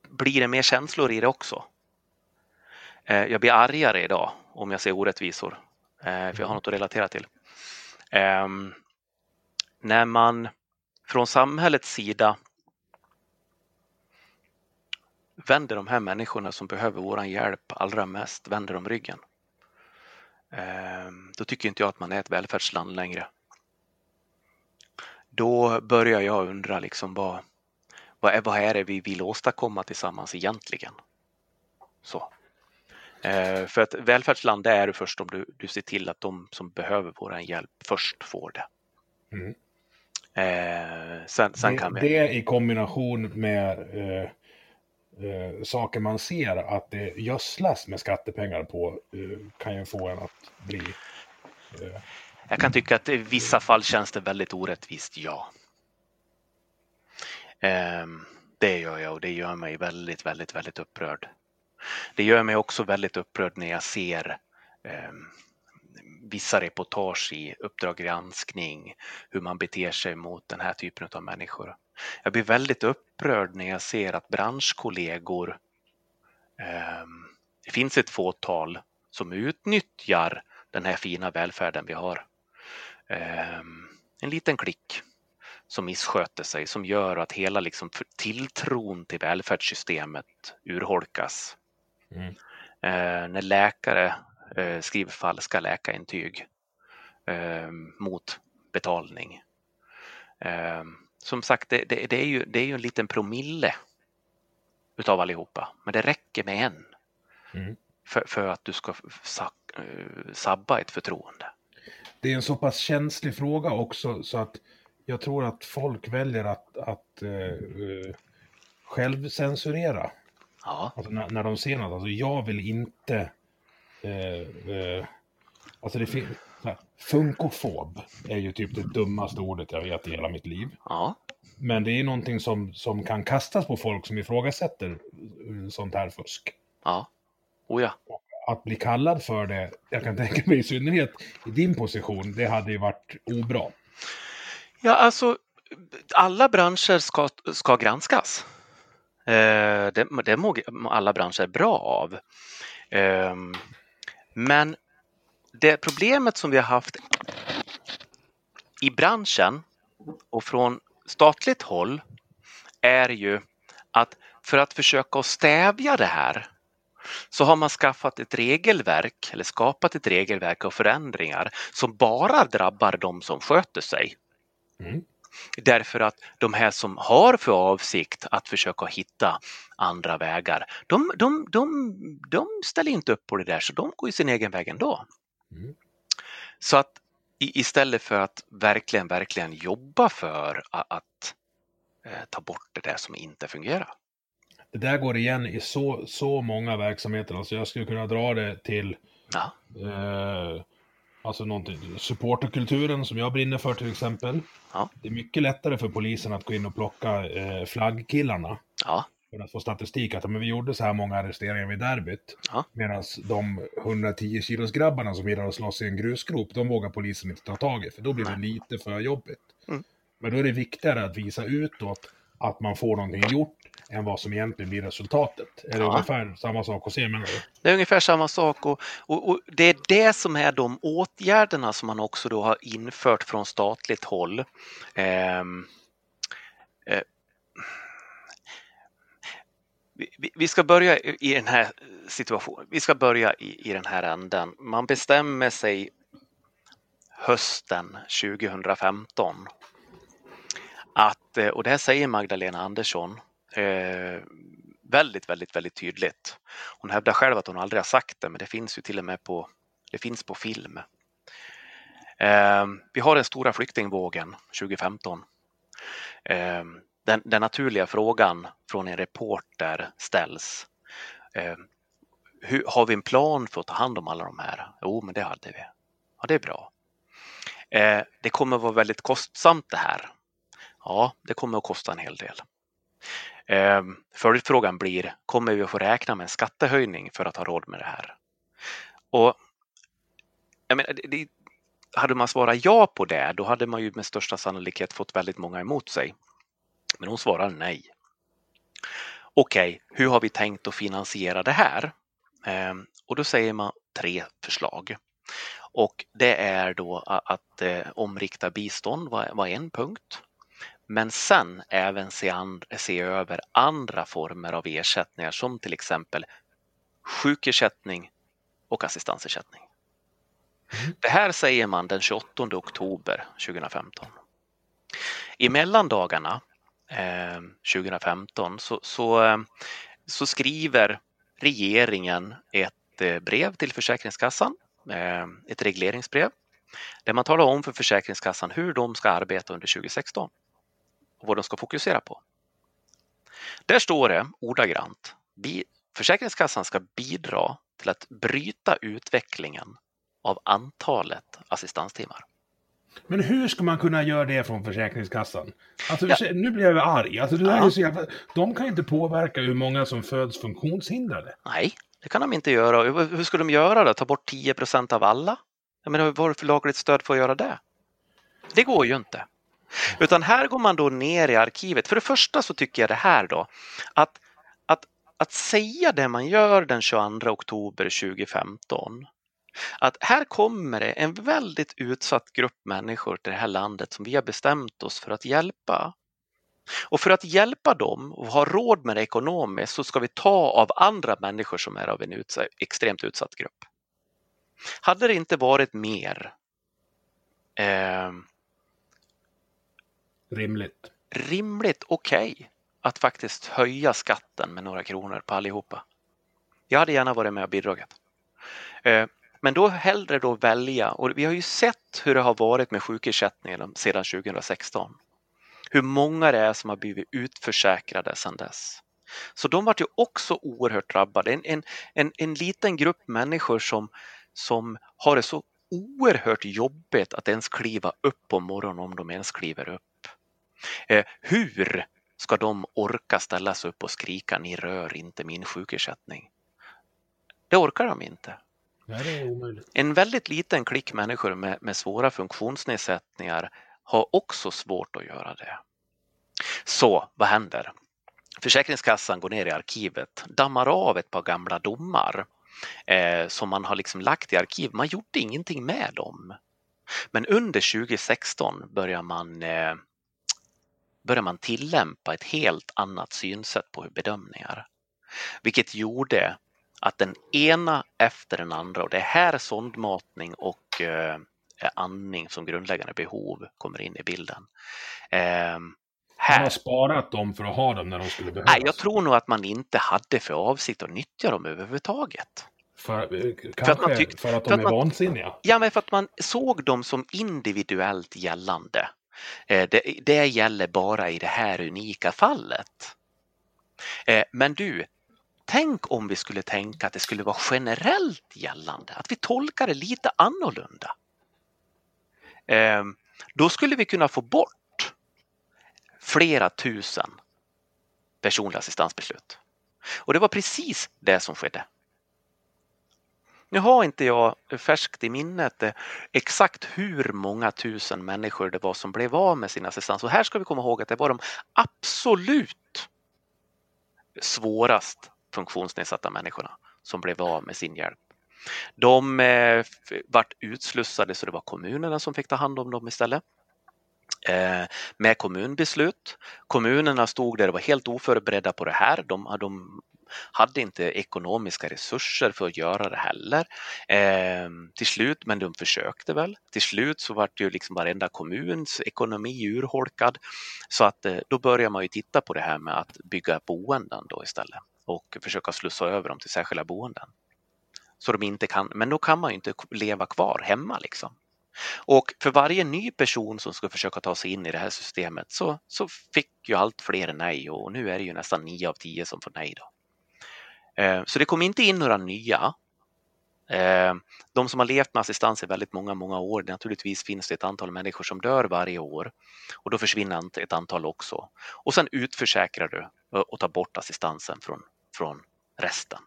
blir det mer känslor i det också. Eh, jag blir argare idag om jag ser orättvisor, eh, för jag har något att relatera till. Ehm, när man från samhällets sida vänder de här människorna som behöver vår hjälp allra mest, vänder de ryggen. Ehm, då tycker inte jag att man är ett välfärdsland längre. Då börjar jag undra liksom vad, vad, är, vad är det vi vill åstadkomma tillsammans egentligen? Så. Ehm, för ett välfärdsland det är du först om du, du ser till att de som behöver vår hjälp först får det. Mm. Eh, sen, sen det, vi... det i kombination med eh, eh, saker man ser att det gödslas med skattepengar på eh, kan ju få en att bli... Eh, jag kan tycka att i vissa fall känns det väldigt orättvist, ja. Ehm, det gör jag och det gör mig väldigt, väldigt, väldigt upprörd. Det gör mig också väldigt upprörd när jag ser ehm, vissa reportage i Uppdrag granskning, hur man beter sig mot den här typen av människor. Jag blir väldigt upprörd när jag ser att branschkollegor, eh, det finns ett fåtal som utnyttjar den här fina välfärden vi har. Eh, en liten klick som missköter sig, som gör att hela liksom tilltron till välfärdssystemet urholkas. Mm. Eh, när läkare eh, skriver falska läkarintyg eh, mot betalning. Som sagt, det, det, det, är ju, det är ju en liten promille utav allihopa, men det räcker med en mm. för, för, att du ska eh, sabba ett förtroende. Det är en så pass känslig fråga också så att jag tror att folk väljer att, att uh, självcensurera. Ja. Alltså när, när de ser något. Alltså jag vill inte Eh, eh, alltså det. Funkofob är ju typ det dummaste ordet jag vet i hela mitt liv. Ja. Men det är någonting som, som kan kastas på folk som ifrågasätter eh, sånt här fusk. Ja. Oh ja. Att bli kallad för det, jag kan tänka mig i synnerhet i din position, det hade ju varit obra. Ja, alltså alla branscher ska, ska granskas. Eh, det, det mår alla branscher bra av. Eh, men det problemet som vi har haft i branschen och från statligt håll är ju att för att försöka stävja det här så har man skaffat ett regelverk eller skapat ett regelverk och förändringar som bara drabbar de som sköter sig. Mm. Därför att de här som har för avsikt att försöka hitta andra vägar, de, de, de, de ställer inte upp på det där så de går ju sin egen väg ändå. Mm. Så att istället för att verkligen, verkligen jobba för att, eh, ta bort det där som inte fungerar. Det där går igen i så, så många verksamheter. Alltså jag skulle kunna dra det till ja. eh, Alltså någonting, supporterkulturen som jag brinner för till exempel. Ja. Det är mycket lättare för polisen att gå in och plocka eh, flaggkillarna. Ja. För att få statistik att men vi gjorde så här många arresteringar vid derbyt. Ja. Medan de 110 kilos grabbarna som gillar att slåss i en grusgrop, de vågar polisen inte ta tag i. För då blir det lite för jobbigt. Mm. Men då är det viktigare att visa utåt att man får någonting gjort än vad som egentligen blir resultatet. Är det ja. ungefär samma sak att se menar du? Det är ungefär samma sak och, och, och, det är det som är de åtgärderna som man också då har infört från statligt håll. Eh, eh, vi, vi ska börja i den här eh, situationen, vi ska börja i, i den här änden. Man bestämmer sig hösten 2015 att, eh, och det här säger Magdalena Andersson eh, väldigt, väldigt, väldigt tydligt. Hon hävdar själv att hon aldrig har sagt det, men det finns ju till och med på, det finns på film. Eh, vi har den stora flyktingvågen 2015. Eh, den, den, naturliga frågan från en reporter ställs. Eh, hur, har vi en plan för att ta hand om alla de här? Jo, men det hade vi. Ja, det är bra. Eh, det kommer vara väldigt kostsamt det här. Ja, det kommer att kosta en hel del. Eh, följdfrågan blir, kommer vi att få räkna med en skattehöjning för att ha råd med det här? Och jag menar, det, hade man svarat ja på det, då hade man ju med största sannolikhet fått väldigt många emot sig. Men hon svarar nej. Okej, okay, hur har vi tänkt att finansiera det här? Eh, och då säger man tre förslag. Och det är då att eh, omrikta bistånd var, en punkt. Men sen även se, and, se över andra former av ersättningar som till exempel sjukersättning och assistansersättning. Mm. Det här säger man den 28 oktober 2015. I mellandagarna Ehm, 2015 så, så, ehm, så, skriver regeringen ett eh, brev till Försäkringskassan, ehm, ett regleringsbrev, där man talar om för Försäkringskassan hur de ska arbeta under 2016 och vad de ska fokusera på. Där står det ordagrant, Försäkringskassan ska bidra till att bryta utvecklingen av antalet assistanstimmar. Men hur ska man kunna göra det från Försäkringskassan? Alltså, ja. Nu blir jag arg. Alltså, det ja. är så jävla... De kan inte påverka hur många som föds funktionshindrade. Nej, det kan de inte göra. Hur ska de göra det? Ta bort 10 procent av alla? Jag menar, vad är det för lagligt stöd för att göra det? Det går ju inte. Utan här går man då ner i arkivet. För det första så tycker jag det här då, att, att, att säga det man gör den 22 oktober 2015 att här kommer det en väldigt utsatt grupp människor till det här landet som vi har bestämt oss för att hjälpa. Och för att hjälpa dem och ha råd med det ekonomiskt så ska vi ta av andra människor som är av en utsatt, extremt utsatt grupp. Hade det inte varit mer eh, rimligt, rimligt okej okay, att faktiskt höja skatten med några kronor på allihopa? Jag hade gärna varit med och bidragit. Eh, men då hellre då välja, och vi har ju sett hur det har varit med sjukersättningen sedan 2016. Hur många det är som har blivit utförsäkrade sedan dess. Så de var ju också oerhört drabbade. En, en, en, en liten grupp människor som, som har det så oerhört jobbigt att ens kliva upp på morgonen om de ens kliver upp. Eh, hur ska de orka ställa sig upp och skrika ni rör inte min sjukersättning? Det orkar de inte. Nej, en väldigt liten klick människor med, med svåra funktionsnedsättningar har också svårt att göra det. Så vad händer? Försäkringskassan går ner i arkivet, dammar av ett par gamla domar eh, som man har liksom lagt i arkiv. Man gjorde ingenting med dem. Men under 2016 börjar man, eh, börjar man tillämpa ett helt annat synsätt på bedömningar. Vilket gjorde att den ena efter den andra, och det är här sondmatning och eh, andning som grundläggande behov kommer in i bilden. Eh, här. Man har sparat dem för att ha dem när de skulle behövas? Nej, jag tror nog att man inte hade för avsikt att nyttja dem överhuvudtaget. För, kanske för att, man tyck, för att de för att är man, vansinniga? Ja, men för att man såg dem som individuellt gällande. Eh, det, det gäller bara i det här unika fallet. Eh, men du, Tänk om vi skulle tänka att det skulle vara generellt gällande, att vi tolkar det lite annorlunda. Ehm, då skulle vi kunna få bort flera tusen personliga assistansbeslut. Och det var precis det som skedde. Nu har inte jag färskt i minnet eh, exakt hur många tusen människor det var som blev av med sin assistans. Och här ska vi komma ihåg att det var de absolut svårast funktionsnedsatta människorna som blev av med sin hjälp. De eh, vart utslussade så det var kommunerna som fick ta hand om dem istället. Eh, med kommunbeslut. Kommunerna stod där och var helt oförberedda på det här. De, de hade inte ekonomiska resurser för att göra det heller. Eh, till slut, men de försökte väl. Till slut så vart ju liksom varenda kommuns ekonomi urholkad. Så att eh, då börjar man ju titta på det här med att bygga boenden då istället och försöka slussa över dem till särskilda boenden. Så de inte kan, men då kan man ju inte leva kvar hemma liksom. Och för varje ny person som ska försöka ta sig in i det här systemet så, så fick ju allt fler nej och nu är det ju nästan nio av tio som får nej. Då. Eh, så det kom inte in några nya eh, de som har levt med assistans i väldigt många, många år, naturligtvis finns det ett antal människor som dör varje år och då försvinner ett antal också. Och sen utförsäkrar du och tar bort assistansen från, från resten.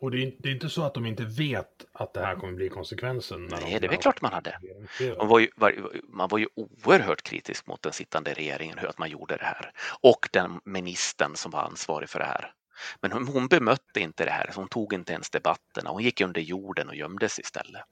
Och det är, det är, inte så att de inte vet att det här kommer bli konsekvensen? Nej, det är väl klart man hade. Man var, ju, man var ju oerhört kritisk mot den sittande regeringen, hur att man gjorde det här. Och den ministern som var ansvarig för det här. Men hon, hon bemötte inte det här, hon tog inte ens debatterna. Hon gick under jorden och gömdes istället.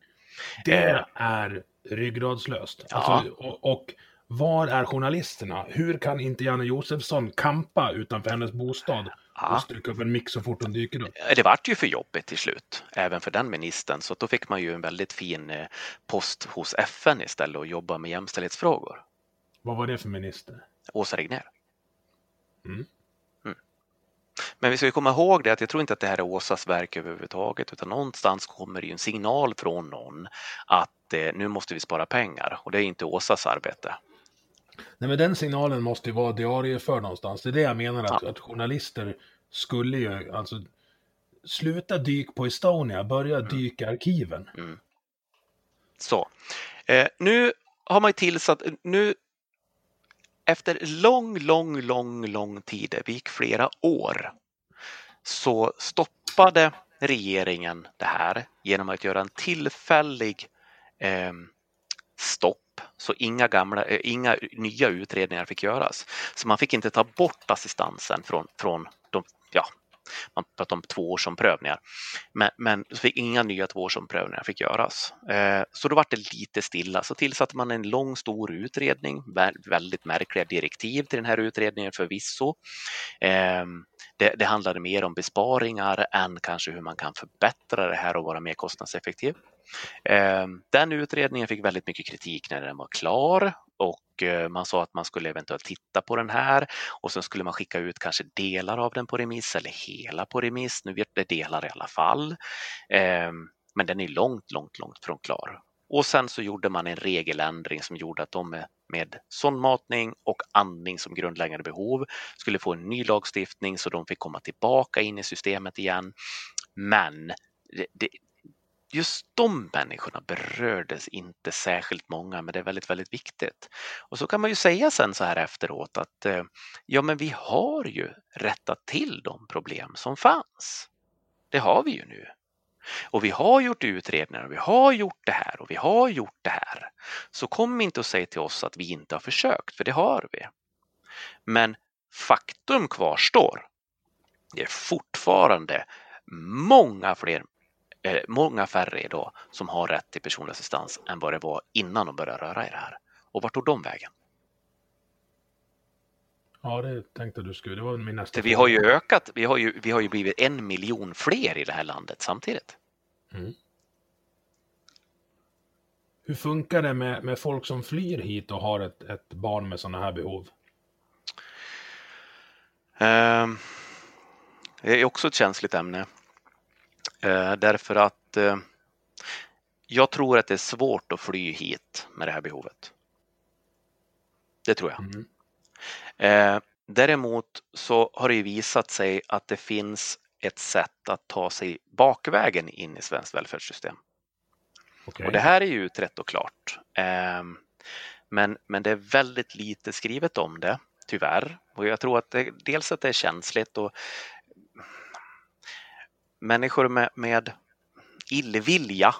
Det eh, är ryggradslöst. Ja. Alltså, och, och var är journalisterna? Hur kan inte Janne Josefsson kampa utanför hennes bostad ja. och stryka upp en mix så fort hon dyker upp? Det vart ju för jobbigt till slut, även för den ministern, så då fick man ju en väldigt fin eh, post hos FN istället och jobba med jämställdhetsfrågor. Vad var det för minister? Åsa Regnér. Mm. Mm. Men vi ska komma ihåg det att jag tror inte att det här är Åsas verk överhuvudtaget utan någonstans kommer det ju en signal från någon att eh, nu måste vi spara pengar och det är inte Åsas arbete. Nej, men den signalen måste ju vara diarieförd någonstans. Det är det jag menar, att, ja. att journalister skulle ju alltså sluta dyk på Estonia, börja mm. dyka arkiven. Mm. Så, eh, nu har man ju tillsatt, nu efter lång, lång, lång, lång tid, det gick flera år, så stoppade regeringen det här genom att göra en tillfällig eh, stopp så inga, gamla, eh, inga nya utredningar fick göras. Så man fick inte ta bort assistansen från, från de, ja, man pratar om tvåårsomprövningar. Men, men så fick inga nya tvåårsomprövningar fick göras. Eh, så då var det lite stilla. Så tillsatte man en lång stor utredning, väldigt märkliga direktiv till den här utredningen förvisso. Eh, det, det handlade mer om besparingar än kanske hur man kan förbättra det här och vara mer kostnadseffektiv. Eh, den utredningen fick väldigt mycket kritik när den var klar och eh, man sa att man skulle eventuellt titta på den här och sen skulle man skicka ut kanske delar av den på remiss eller hela på remiss. Nu vet det delar i alla fall. Eh, men den är långt, långt, långt från klar. Och sen så gjorde man en regeländring som gjorde att de med sondmatning och andning som grundläggande behov skulle få en ny lagstiftning så de fick komma tillbaka in i systemet igen. Men det, det, just de människorna berördes inte särskilt många, men det är väldigt, väldigt viktigt. Och så kan man ju säga sen så här efteråt att eh, ja, men vi har ju rättat till de problem som fanns. Det har vi ju nu. Och vi har gjort utredningar och vi har gjort det här och vi har gjort det här. Så kom inte och säg till oss att vi inte har försökt, för det har vi. Men faktum kvarstår. Det är fortfarande många fler eh, många färre idag som har rätt till personlig assistans än vad det var innan de började röra i det här. Och vart tog de vägen? Ja, det tänkte du skulle. Det var min nästa Vi har ju ökat. Vi har ju, vi har ju blivit en miljon fler i det här landet samtidigt. Mm. Hur funkar det med, med folk som flyr hit och har ett, ett barn med sådana här behov? Uh, det är också ett känsligt ämne. Uh, därför att uh, jag tror att det är svårt att fly hit med det här behovet. Det tror jag. Mm. Eh, däremot så har det visat sig att det finns ett sätt att ta sig bakvägen in i svenskt välfärdssystem. Okay. Och det här är ju utrett och klart. Eh, men, men det är väldigt lite skrivet om det, tyvärr. Och jag tror att det, dels att det är känsligt och människor med, med illvilja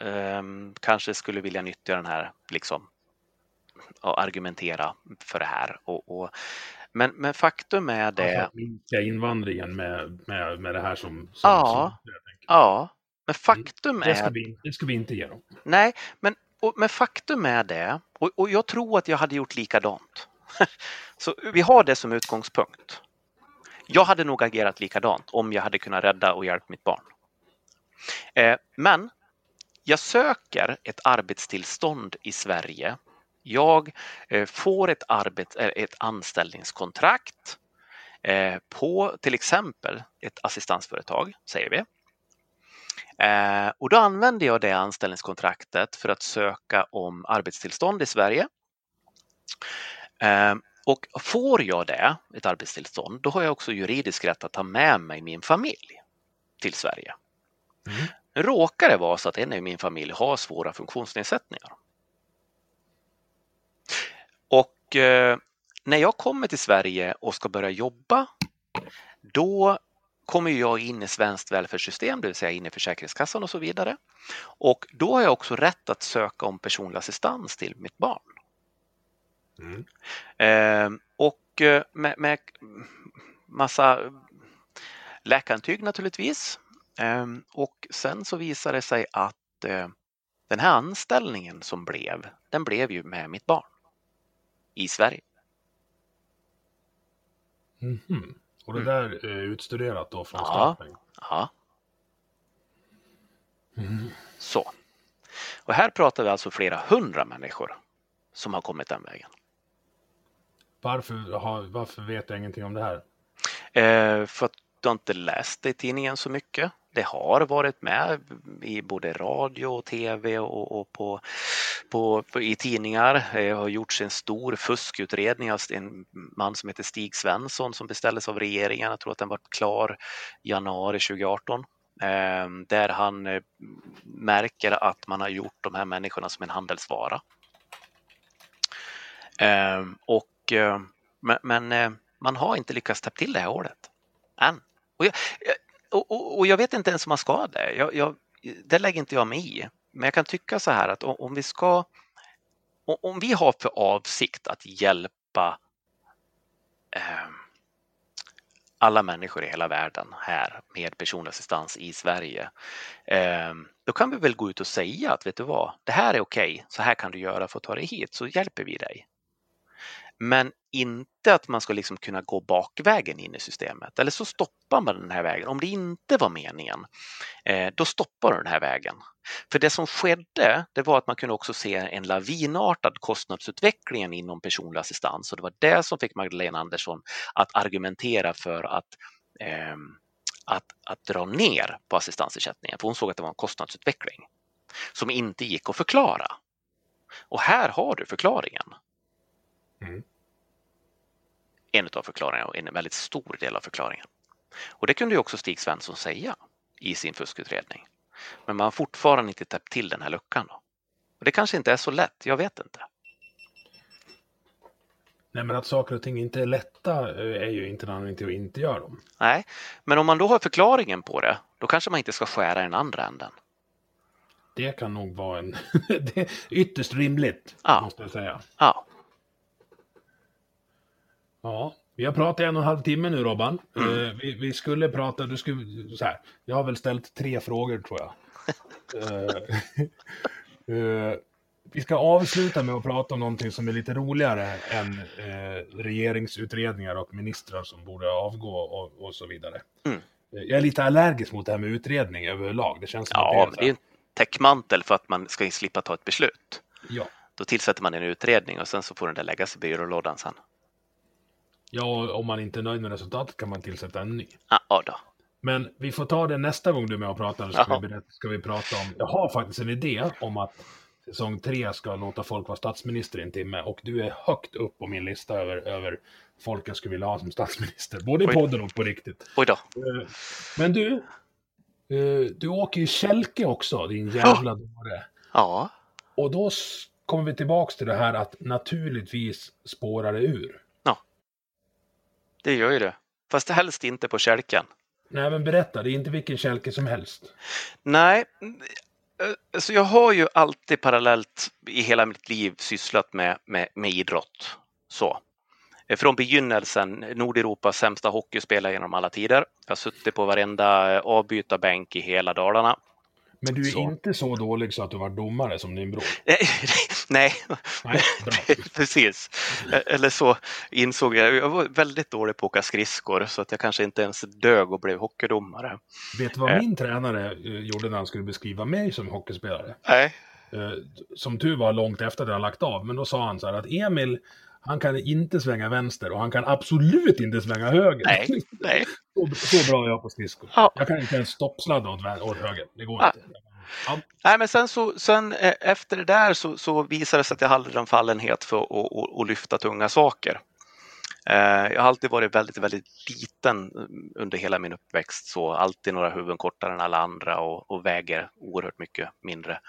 eh, kanske skulle vilja nyttja den här liksom, och argumentera för det här. Och, och men, men faktum är det... Alltså, minska invandringen med, med, med det här som... som ja, som, ja, men faktum mm. det ska är... Vi, det ska vi inte ge dem. Nej, men, och, men faktum är det, och, och jag tror att jag hade gjort likadant. Så vi har det som utgångspunkt. Jag hade nog agerat likadant om jag hade kunnat rädda och hjälpa mitt barn. Eh, men jag söker ett arbetstillstånd i Sverige jag eh, får ett, arbet, eh, ett anställningskontrakt eh, på till exempel ett assistansföretag, säger vi. Eh, och då använder jag det anställningskontraktet för att söka om arbetstillstånd i Sverige. Eh, och får jag det, ett arbetstillstånd, då har jag också juridisk rätt att ta med mig min familj till Sverige. Mm. Nu råkar det vara så att en i min familj har svåra funktionsnedsättningar. Och eh, när jag kommer till Sverige och ska börja jobba, då kommer jag in i svenskt välfärdssystem, det vill säga in i Försäkringskassan och så vidare. Och då har jag också rätt att söka om personlig assistans till mitt barn. Mm. Eh, och med, med massa läkarintyg naturligtvis. Eh, och sen så visade det sig att eh, den här anställningen som blev, den blev ju med mitt barn i Sverige. Mhm. Och det Mm. där är utstuderat då från Ja. starten? Ja, Mm. så. Och här pratar vi alltså flera hundra människor som har kommit den vägen. Varför, har, varför vet jag ingenting om det här? Eh, för att du har inte läst det i tidningen så mycket. Det har varit med i både radio och tv och, och på, på, på, i tidningar. Det har gjorts en stor fuskutredning av en man som heter Stig Svensson som beställdes av regeringen. Jag tror att den var klar januari 2018. Eh, där han eh, märker att man har gjort de här människorna som en handelsvara. Eh, och, men men eh, man har inte lyckats täppa till det här hålet än. Och jag, eh, och, och, jag vet inte ens om man ska det. Jag, jag, det lägger inte jag mig i. Men jag kan tycka så här att om, vi ska om vi har för avsikt att hjälpa eh, alla människor i hela världen här med personlig assistans i Sverige. Eh, då kan vi väl gå ut och säga att vet du vad, det här är okej, så här kan du göra för att ta dig hit, så hjälper vi dig. Men inte att man ska liksom kunna gå bakvägen in i systemet. Eller så stoppar man den här vägen. Om det inte var meningen, eh, då stoppar du den här vägen. För det som skedde, det var att man kunde också se en lavinartad kostnadsutveckling inom personlig assistans och det var det som fick Magdalena Andersson att argumentera för att, eh, att, att dra ner på assistansersättningen. För hon såg att det var en kostnadsutveckling som inte gick att förklara. Och här har du förklaringen. Mm. En av förklaringarna och en väldigt stor del av förklaringen. Och det kunde ju också Stig Svensson säga i sin fuskutredning. Men man har fortfarande inte täppt till den här luckan. Då. Och det kanske inte är så lätt, jag vet inte. Nej, men att saker och ting inte är lätta eh, är ju inte en anledning till att inte göra dem. Nej, men om man då har förklaringen på det, då kanske man inte ska skära den andra änden. Det kan nog vara en... det är ytterst rimligt, Ja. måste jag säga. Ja, Ja, vi har pratat en och en halv timme nu Robban. Mm. Vi, vi skulle prata, du skulle, så här, jag har väl ställt tre frågor tror jag. Eh, vi ska avsluta med att prata om någonting som är lite roligare än eh, regeringsutredningar och ministrar som borde avgå och, och så vidare. Mm. Jag är lite allergisk mot det här med utredning överlag. Det känns som ja att det är ju en täckmantel för att man ska slippa ta ett beslut. Ja. Då tillsätter man en utredning och sen så får den där läggas i byrålådan sen. ja, om man inte är nöjd med resultatet kan man tillsätta en ny. Ja, då. Men vi får ta det nästa gång du är med och pratar. Så ska, vi berätta, ska vi prata om... Jag har faktiskt en idé om att säsong tre ska låta folk vara statsminister i en timme. Och du är högt upp på min lista över, över folk jag skulle vilja ha som statsminister. Både i podden och på riktigt. Oj då. Eh, Men du, eh, du åker ju kälke också, din jävla dåre. Ja, Och då kommer vi tillbaks till det här att naturligtvis spårar det ur. Det gör ju det. Fast helst inte på kälken. Nej, men berätta, det är inte vilken kälke som helst. Nej, alltså jag har ju alltid parallellt i hela mitt liv sysslat med, med, med idrott. Så. Eh, Från begynnelsen, Nordeuropas sämsta hockeyspelare genom alla tider. Jag har suttit på varenda eh, avbytarbänk i hela Dalarna. Men du är Så. inte så dålig så att du var domare som din bror. Nej, precis. Eller så insåg jag, jag var väldigt dålig på att åka skridskor så att jag kanske inte ens dög och blev hockeydomare. Vet du vad Eh. min tränare eh, gjorde när han skulle beskriva mig som hockeyspelare? Nej. Eh, Som tur var långt efter att jag lagt av, men då sa han så här att Emil, han kan inte svänga vänster och han kan absolut inte svänga höger. Nej, nej. så, så bra är jag på skridskor. Ja. Jag kan inte ens stoppsladda åt, åt höger. Det går Ja. inte. Ja. Nej, men sen, så, sen eh, efter det där så, så visade det sig att jag hade en fallenhet för att, att, att lyfta tunga saker. Eh, jag har alltid varit väldigt, väldigt liten eh, under hela min uppväxt, så alltid några huvuden kortare än alla andra och, och väger oerhört mycket mindre.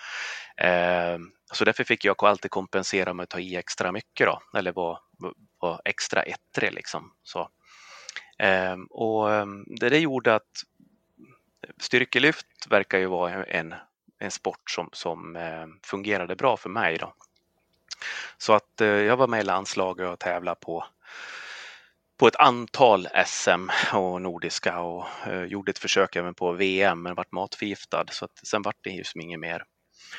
Eh, så därför fick jag alltid kompensera med att ta i extra mycket då, eller vara var extra ettrig liksom. Så. Och det, det gjorde att styrkelyft verkar ju vara en, en sport som, som fungerade bra för mig. Då. Så att jag var med i landslaget och tävlade på på ett antal SM och nordiska och eh, gjorde ett försök även på VM men vart matförgiftad så att sen vart det ju som inget mer.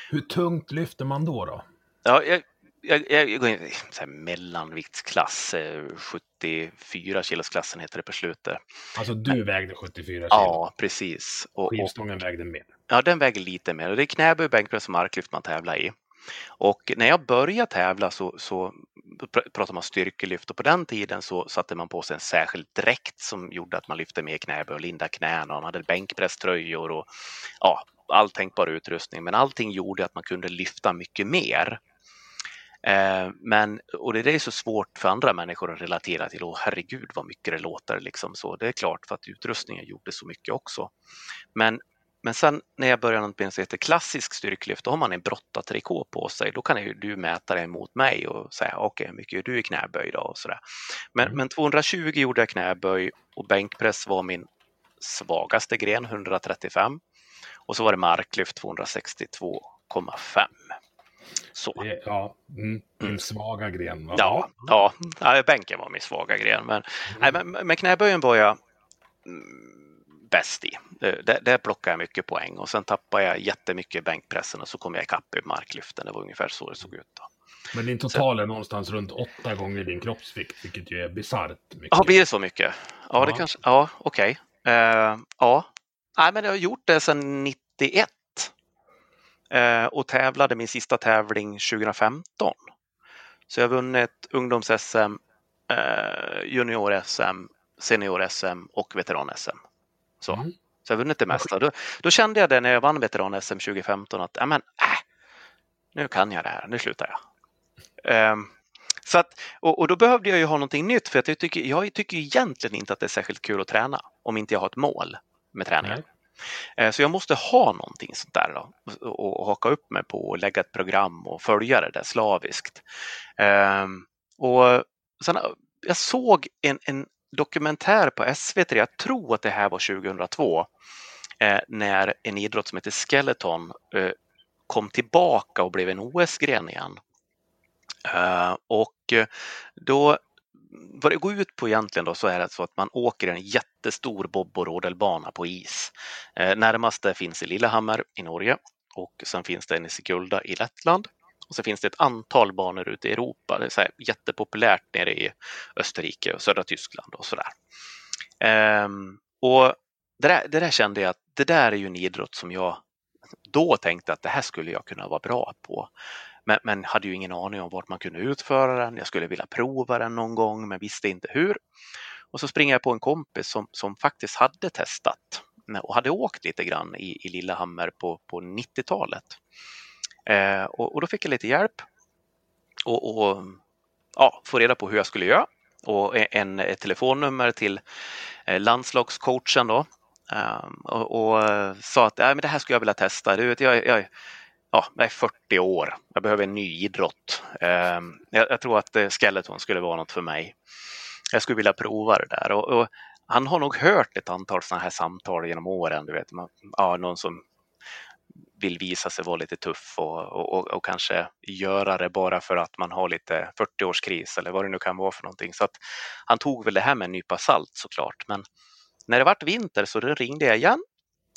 Hur tungt lyfter man då? då? Ja, jag, jag, jag går in i mellanviktsklass, 74 eh, kilosklassen heter det på slutet. Alltså du vägde 74 kilo? Ja, precis. Och, Skivstången vägde mer? Ja, den väger lite mer. Och det är knäböj, bänkpress och marklyft man tävlar i. Och när jag började tävla så, så pratade man styrkelyft och på den tiden så satte man på sig en särskild dräkt som gjorde att man lyfte mer knäböj och linda knäna och man hade bänkpresströjor och ja, all tänkbar utrustning. Men allting gjorde att man kunde lyfta mycket mer. Eh, men, och det är så svårt för andra människor att relatera till. Åh herregud vad mycket det låter liksom så. Det är klart för att utrustningen gjorde så mycket också. Men men sen när jag börjar något som heter klassisk styrkelyft, då har man en brottartrikå på sig. Då kan ju du mäta dig mot mig och säga okej, okay, hur mycket är du i knäböj då? Och sådär. Men, mm. men 220 gjorde jag knäböj och bänkpress var min svagaste gren, 135. Och så var det marklyft 262,5. Så. Ja, mm, mm. svaga gren. Va? Ja, ja, ja, bänken var min svaga gren. Men, mm. nej, men med knäböjen var jag bäst i. Där, där plockade jag mycket poäng och sen tappade jag jättemycket i bänkpressen och så kom jag ikapp i marklyften. Det var ungefär så det såg ut. Då. Men din total är någonstans runt åtta gånger din kroppsvikt, vilket ju är bisarrt. Ja, blir det så mycket? Ja, ja. det kanske, ja okej. Okay. Uh, eh, ja, Nej, men jag har gjort det sedan 91 uh, eh, och tävlade min sista tävling 2015. Så jag har vunnit ungdoms-SM, uh, eh, junior-SM, senior-SM och veteran-SM. Så, mm. så jag har vunnit det mesta. Då, då, kände jag det när jag vann veteran-SM 2015 att ja, men, äh, nu kan jag det här, nu slutar jag. Um, så att, och, och, då behövde jag ju ha någonting nytt för att jag, tycker, jag tycker egentligen inte att det är särskilt kul att träna om inte jag har ett mål med träningen. Eh, så jag måste ha någonting sånt där då, och, haka upp mig på och lägga ett program och följa det där slaviskt. Um, och sen, jag såg en, en dokumentär på SVT, jag tror att det här var 2002, eh, när en idrott som heter Skeleton eh, kom tillbaka och blev en OS-gren igen. Eh, och eh, då vad det går ut på egentligen då så är det så att man åker en jättestor bob och rodelbana på is. Eh, närmaste finns i Lillehammer i Norge och sen finns det en i Sigulda i Lettland och så finns det ett antal banor ute i Europa. Det är så här jättepopulärt nere i Österrike och södra Tyskland och sådär. Um, och det där, det där kände jag att det där är ju en idrott som jag då tänkte att det här skulle jag kunna vara bra på. Men, men hade ju ingen aning om vart man kunde utföra den. Jag skulle vilja prova den någon gång men visste inte hur. Och så springer jag på en kompis som, som faktiskt hade testat och hade åkt lite grann i, i Lillehammer på, på 90-talet. Eh, och, och, då fick jag lite hjälp och, och ja, få reda på hur jag skulle göra och e, en, ett telefonnummer till eh, landslagscoachen då ehm, och, och, eh, sa att äh, men det här skulle jag vilja testa. Du vet, jag, jag, ja, jag är 40 år, jag behöver en ny idrott. Ehm, jag, jag, tror att eh, skeleton skulle vara något för mig. Jag skulle vilja prova det där och, och han har nog hört ett antal sådana här samtal genom åren. Du vet, man, ja, någon som vill visa sig vara lite tuff och, och, och, kanske göra det bara för att man har lite 40-årskris eller vad det nu kan vara för någonting. Så att han tog väl det här med en nypa salt såklart. Men när det vart vinter så ringde jag igen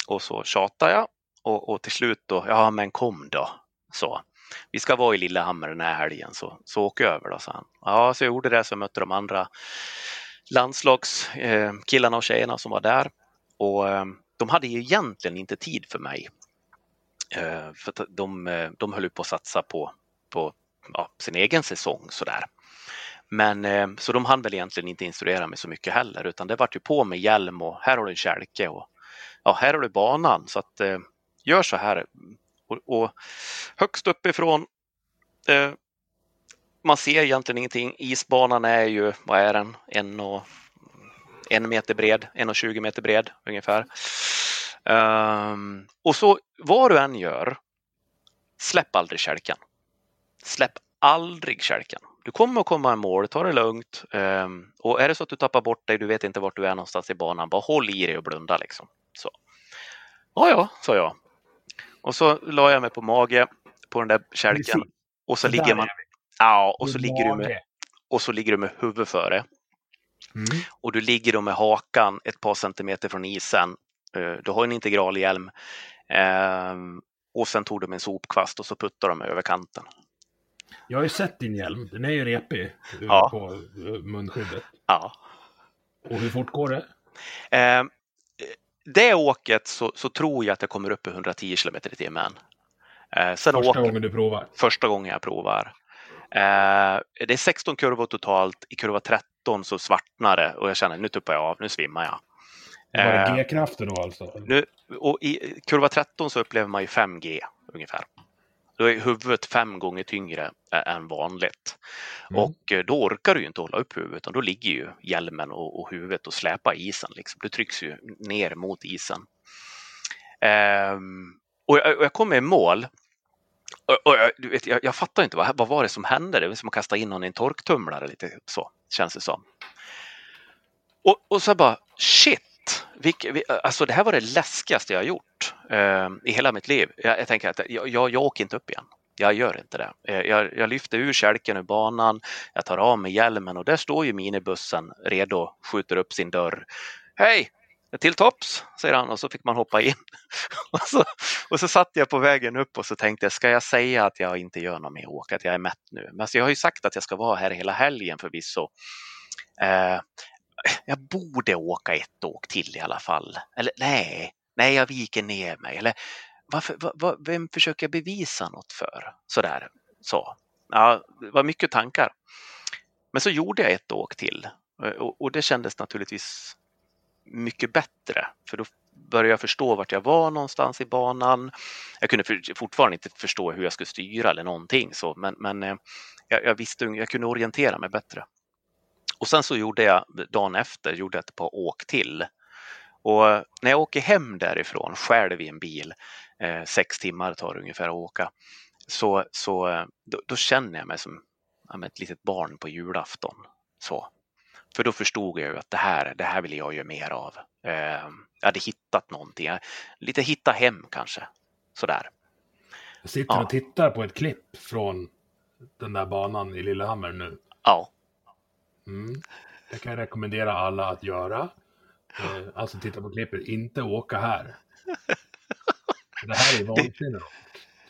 och så tjatade jag och, och till slut då, ja men kom då, så. Vi ska vara i Lillehammer den här helgen så, så åk över då, sa han. Ja, så jag gjorde det så jag mötte de andra landslagskillarna eh, och tjejerna som var där och eh, de hade ju egentligen inte tid för mig Eh, för de, eh, de höll på att satsa på, på ja, sin egen säsong sådär. Men eh, så de hann väl egentligen inte instruera mig så mycket heller utan det vart ju på med hjälm och här har du en kälke och ja, här har du banan så att eh, gör så här. Och, och högst uppifrån eh, man ser egentligen ingenting. Isbanan är ju, vad är den, en, och, en meter bred, en och 20 meter bred ungefär. Um, och så vad du än gör, släpp aldrig kälken. Släpp aldrig kälken. Du kommer att komma i mål, ta det lugnt. Um, och är det så att du tappar bort dig, du vet inte vart du är någonstans i banan, bara håll i dig och blunda liksom. Så. Ja, ja, sa jag. Och så la jag mig på mage på den där kälken och så ligger man. Ja, och så ligger du med och så ligger du med huvudet före. Mm. Och du ligger då med hakan ett par centimeter från isen. Eh, du har en integralhjälm. Ehm, och sen tog de en sopkvast och så puttade de över kanten. Jag har ju sett din hjälm. Den är ju repig eh, ja. på eh, munskyddet. Ja. Och hur fort går det? Ehm, det åket så, så, tror jag att det kommer upp i 110 km i timmen. Sen första åker, gången du provar? Första gången jag provar. Eh, det är 16 kurvor totalt. I kurva 13 så svartnar det och jag känner nu tuppar jag av, nu svimmar jag. Var det eh, G-krafter då alltså? Nu, och I kurva 13 så upplever man ju 5G ungefär. Då är huvudet fem gånger tyngre än vanligt. Mm. Och eh, då orkar du inte hålla upp huvudet utan då ligger ju hjälmen och, och huvudet och släpar isen. Liksom. Du trycks ju ner mot isen. Um, och jag, och jag kommer i mål och, och, du vet, jag, jag fattar inte, vad, vad var det som hände? Det var som att kasta in någon i en torktumlare lite så, känns det som. Och, och så bara, shit! Vilk, alltså det här var det läskigaste jag har gjort eh, i hela mitt liv. Jag, jag tänker att jag, jag, jag åker inte upp igen. Jag gör inte det. Eh, jag, jag lyfter ur kälken ur banan, jag tar av mig hjälmen och där står ju minibussen redo, skjuter upp sin dörr. Hej, till tops, säger han och så fick man hoppa in. och, så, och så satt jag på vägen upp och så tänkte jag, ska jag säga att jag inte gör något mer åk, att jag är mätt nu? Men alltså, jag har ju sagt att jag ska vara här hela helgen förvisso. Eh, jag borde åka ett åk till i alla fall. Eller nej, nej jag viker ner mig. Eller varför, var, vem försöker jag bevisa något för? Sådär, så. Ja, det var mycket tankar. Men så gjorde jag ett åk till eh, och, och det kändes naturligtvis mycket bättre. För då började jag förstå vart jag var någonstans i banan. Jag kunde fortfarande inte förstå hur jag skulle styra eller någonting så, men, men eh, jag, jag, visste, jag kunde orientera mig bättre. Och sen så gjorde jag dagen efter gjorde jag ett par åk till. Och när jag åker hem därifrån själv i en bil, eh, sex timmar tar det ungefär att åka, så, så eh, då, då känner jag mig som ja, ett litet barn på julafton. Så. För då förstod jag ju att det här, det här vill jag göra mer av. Eh, jag hade hittat någonting, lite hitta hem kanske. Sådär. Jag sitter ja. och tittar på ett klipp från den där banan i Lillehammer nu. Ja. Mm. Det kan jag rekommendera alla att göra. Eh, alltså titta på klippet, inte åka här. det här är vansinne.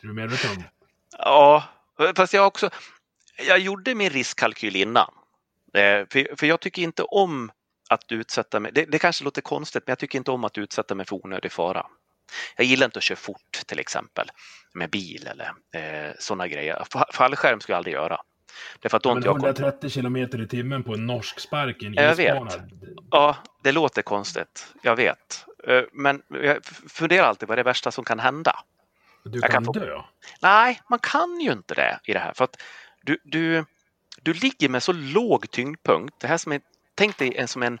Är du medveten om det? Ja, fast jag också. Jag gjorde min riskkalkyl innan. Eh, för, för jag tycker inte om att utsätta mig, det, det, kanske låter konstigt, men jag tycker inte om att utsätta mig för onödig fara. Jag gillar inte att köra fort till exempel med bil eller eh, sådana grejer. Fallskärm skulle jag aldrig göra. Därför att då men 130 kilometer i timmen på en norsk spark i en Jag vet. Ja, det låter konstigt. Jag vet. Eh, men jag funderar alltid vad det värsta som kan hända. Du kan, kan få... dö? Nej, man kan ju inte det i det här. För att du, du, du ligger med så låg tyngdpunkt. Det här som är, tänk dig en, som en,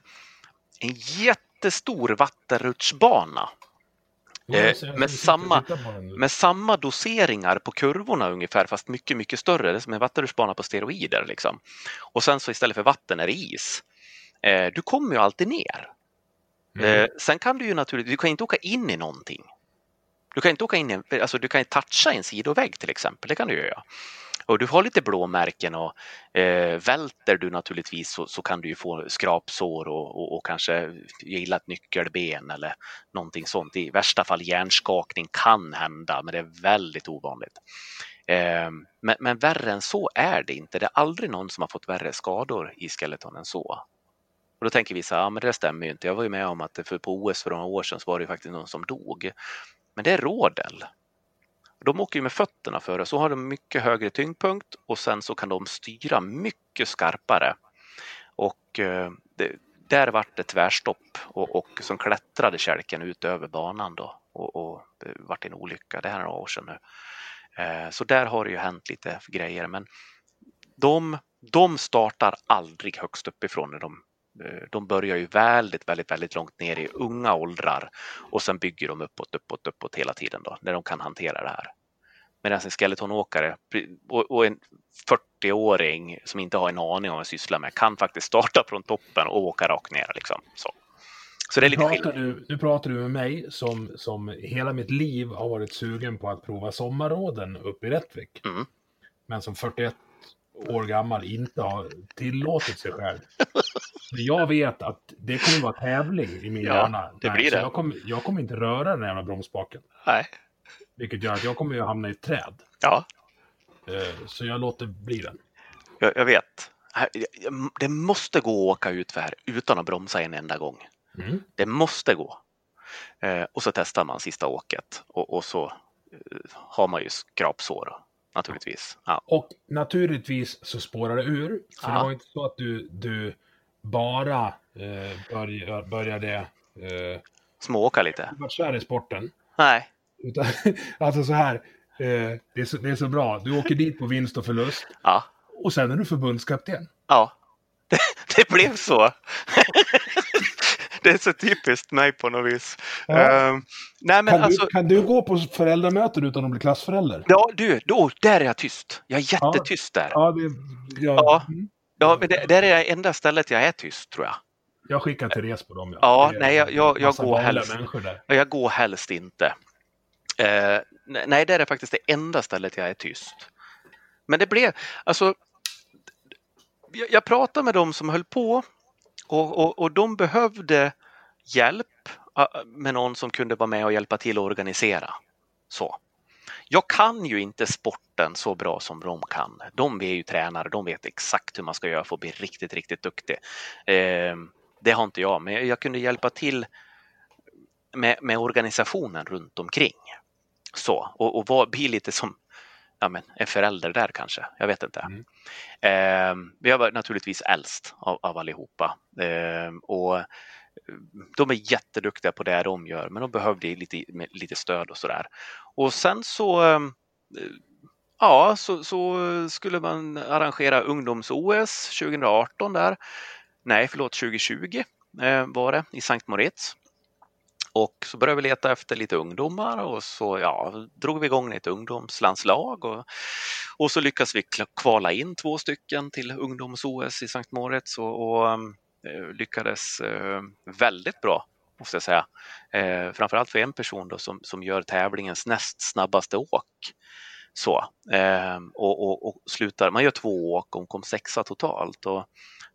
en jättestor vattenrutschbana. Eh, med, samma, med samma doseringar på kurvorna ungefär fast mycket, mycket större. Det är som en vattenrutschbana på steroider. Liksom. Och sen så istället för vatten är det is. Eh, du kommer ju alltid ner. Mm. Eh, sen kan du ju naturligtvis, du kan inte åka in i någonting. Du kan inte åka in i, alltså du kan toucha en sidovägg till exempel, det kan du göra. Och du har lite blåmärken och eh, välter du naturligtvis så, så, kan du ju få skrapsår och, och, och kanske gilla ett nyckelben eller någonting sånt. I värsta fall hjärnskakning kan hända, men det är väldigt ovanligt. Eh, men, men värre än så är det inte. Det är aldrig någon som har fått värre skador i skeleton än så. Och då tänker vi så här, ja men det stämmer ju inte. Jag var ju med om att för på OS för några år sedan så var det ju faktiskt någon som dog. Men det är rådel. De åker ju med fötterna före, så har de mycket högre tyngdpunkt och sen så kan de styra mycket skarpare. Och eh, det, där vart det tvärstopp och, och som klättrade kälken ut över banan då och, och det vart en olycka. Det här är några år sedan nu. Eh, så där har det ju hänt lite grejer men de, de startar aldrig högst uppifrån när de de börjar ju väldigt, väldigt, väldigt långt ner i unga åldrar och sen bygger de uppåt, uppåt, uppåt hela tiden då, när de kan hantera det här. Medan en skeletonåkare och en 40-åring som inte har en aning om vad jag sysslar med kan faktiskt starta från toppen och åka rakt ner. Liksom. Så. Så det är lite nu pratar, du, nu pratar du med mig som, som hela mitt liv har varit sugen på att prova sommarråden uppe i Rättvik. Mm. Men som 41 år gammal inte har tillåtit sig själv. jag vet att det kommer vara tävling i min Ja, hjärna. det blir det. Jag kommer, jag kommer inte röra den jävla bromsspaken. Nej. Vilket gör att jag kommer ju hamna i ett träd. Ja, Eh, Så jag låter bli den. jag, jag vet. Det måste gå att åka ut för här utan att bromsa en enda gång. Mm. Det måste gå. Eh, och så testar man sista åket och, och så eh, har man ju skrapsår naturligtvis. Ja. Och naturligtvis så spårar det ur. För Ja. det var inte så att du, du bara eh, började, började eh, Smååka lite. vara kär i sporten. Nej, Utan, alltså så här, eh, det, är så, det är så bra. Du åker dit på vinst och förlust ja, och sen är du förbundskapten. ja. Det, det blev så. det är så typiskt mig på något vis. Ja. Eh, nej men Kan, alltså, du, kan du gå på föräldramöten utan att bli klassförälder? ja du, då, där är jag tyst. Jag är jättetyst där. Ja, det, jag, Ja. mm. Ja, men det, där är det enda stället jag är tyst tror jag. jag skickar Therese på dem. Ja, är nej, jag- jag- jag går helst. Jag går helst inte. Eh, nej, det är faktiskt det enda stället jag är tyst. Men det blev, alltså, jag, jag pratade med dem som höll på och, och, och de behövde hjälp äh, med någon som kunde vara med och hjälpa till att organisera. Så. Jag kan ju inte sporten så bra som de kan. De är ju tränare, de vet exakt hur man ska göra för att bli riktigt, riktigt duktig. Eh, det har inte jag, men jag kunde hjälpa till med, med organisationen runt omkring. Så, och, och var, bli lite som ja, men, en förälder där kanske. Jag vet inte. Mm. Eh, jag var naturligtvis äldst av, av allihopa. Eh, och de är jätteduktiga på det de gör, men de behövde lite, lite stöd och sådär. Och sen så eh, Ja, så, så skulle man arrangera ungdoms-OS 2018 där. Nej, förlåt, 2020 eh, var det i Sankt Moritz. Och så började vi leta efter lite ungdomar och så ja, drog vi igång ett ungdomslandslag och, och så lyckades vi kvala in två stycken till ungdoms-OS i Sankt Moritz och, och mm, eh, lyckades eh, väldigt bra måste jag säga. Eh, framförallt för en person då som, som gör tävlingens näst snabbaste åk. Så, eh, och, och, och slutar, man gör två åk och kom sexa totalt och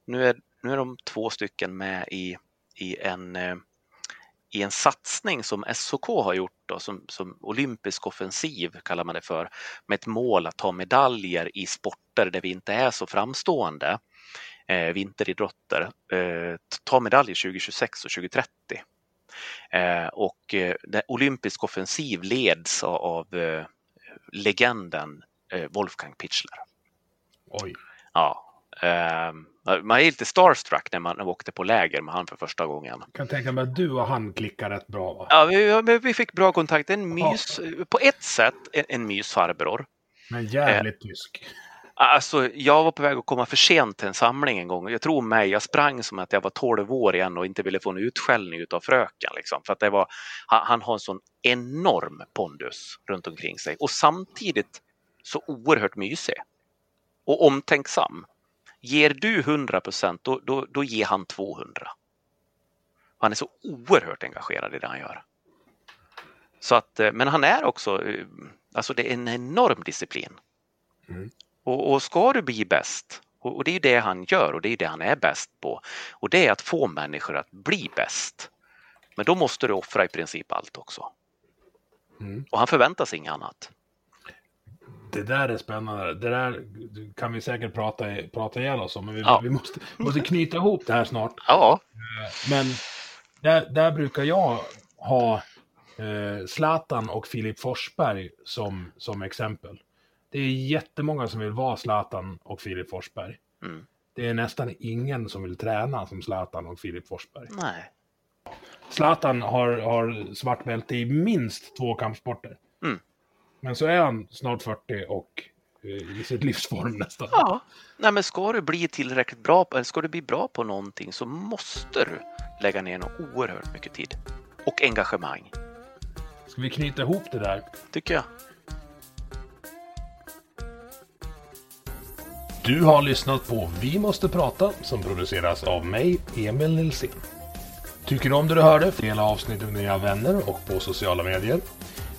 nu är, nu är de två stycken med i, i en eh, i en satsning som SOK har gjort, då, som, som olympisk offensiv kallar man det för, med ett mål att ta medaljer i sporter där vi inte är så framstående, eh, vinteridrotter, eh, ta medaljer 2026 och 2030. Eh, och eh, olympisk offensiv leds av, av eh, legenden eh, Wolfgang Pichler. Oj. Ja, eh, man är lite starstruck när man åkte på läger med han för första gången. Jag kan tänka mig att du och han klickar rätt bra va? Ja, vi, ja, vi fick bra kontakt. En mys, på ett sätt en, en mysfarbror. Men jävligt tysk. Alltså, jag var på väg att komma för sent till en samling en gång. Jag tror mig, jag sprang som att jag var 12 år igen och inte ville få en utskällning av fröken. Liksom. För att det var, han, han har en sån enorm pondus runt omkring sig och samtidigt så oerhört mysig. Och omtänksam. Ger du 100 procent, då, då, då ger han 200. Han är så oerhört engagerad i det han gör. Så att, eh, men han är också, eh, alltså det är en enorm disciplin. Mm. Och, och ska du bli bäst, och, och det är det han gör och det är det han är bäst på, och det är att få människor att bli bäst. Men då måste du offra i princip allt också. Mm. Och han förväntar sig inget annat. Det där är spännande. Det där kan vi säkert prata, prata ihjäl oss om, men vi, Ja. vi måste, måste knyta ihop det här snart. Ja, Men där, där brukar jag ha eh, Zlatan och Filip Forsberg som, som exempel. Det är jättemånga som vill vara Zlatan och Filip Forsberg. Mm. Det är nästan ingen som vill träna som Zlatan och Filip Forsberg. nej. Zlatan har, har svart bälte i minst två kampsporter. Mm. Men så är han snart 40 och eh, i sitt livsform nästan. Ja, nej men ska du bli tillräckligt bra, eller ska du bli bra på någonting så måste du lägga ner något oerhört mycket tid och engagemang. Ska vi knyta ihop det där? Tycker jag. Du har lyssnat på Vi måste prata som produceras av mig, Emil Nilsson. Tycker du om det du hörde? Dela avsnittet med dina vänner och på sociala medier.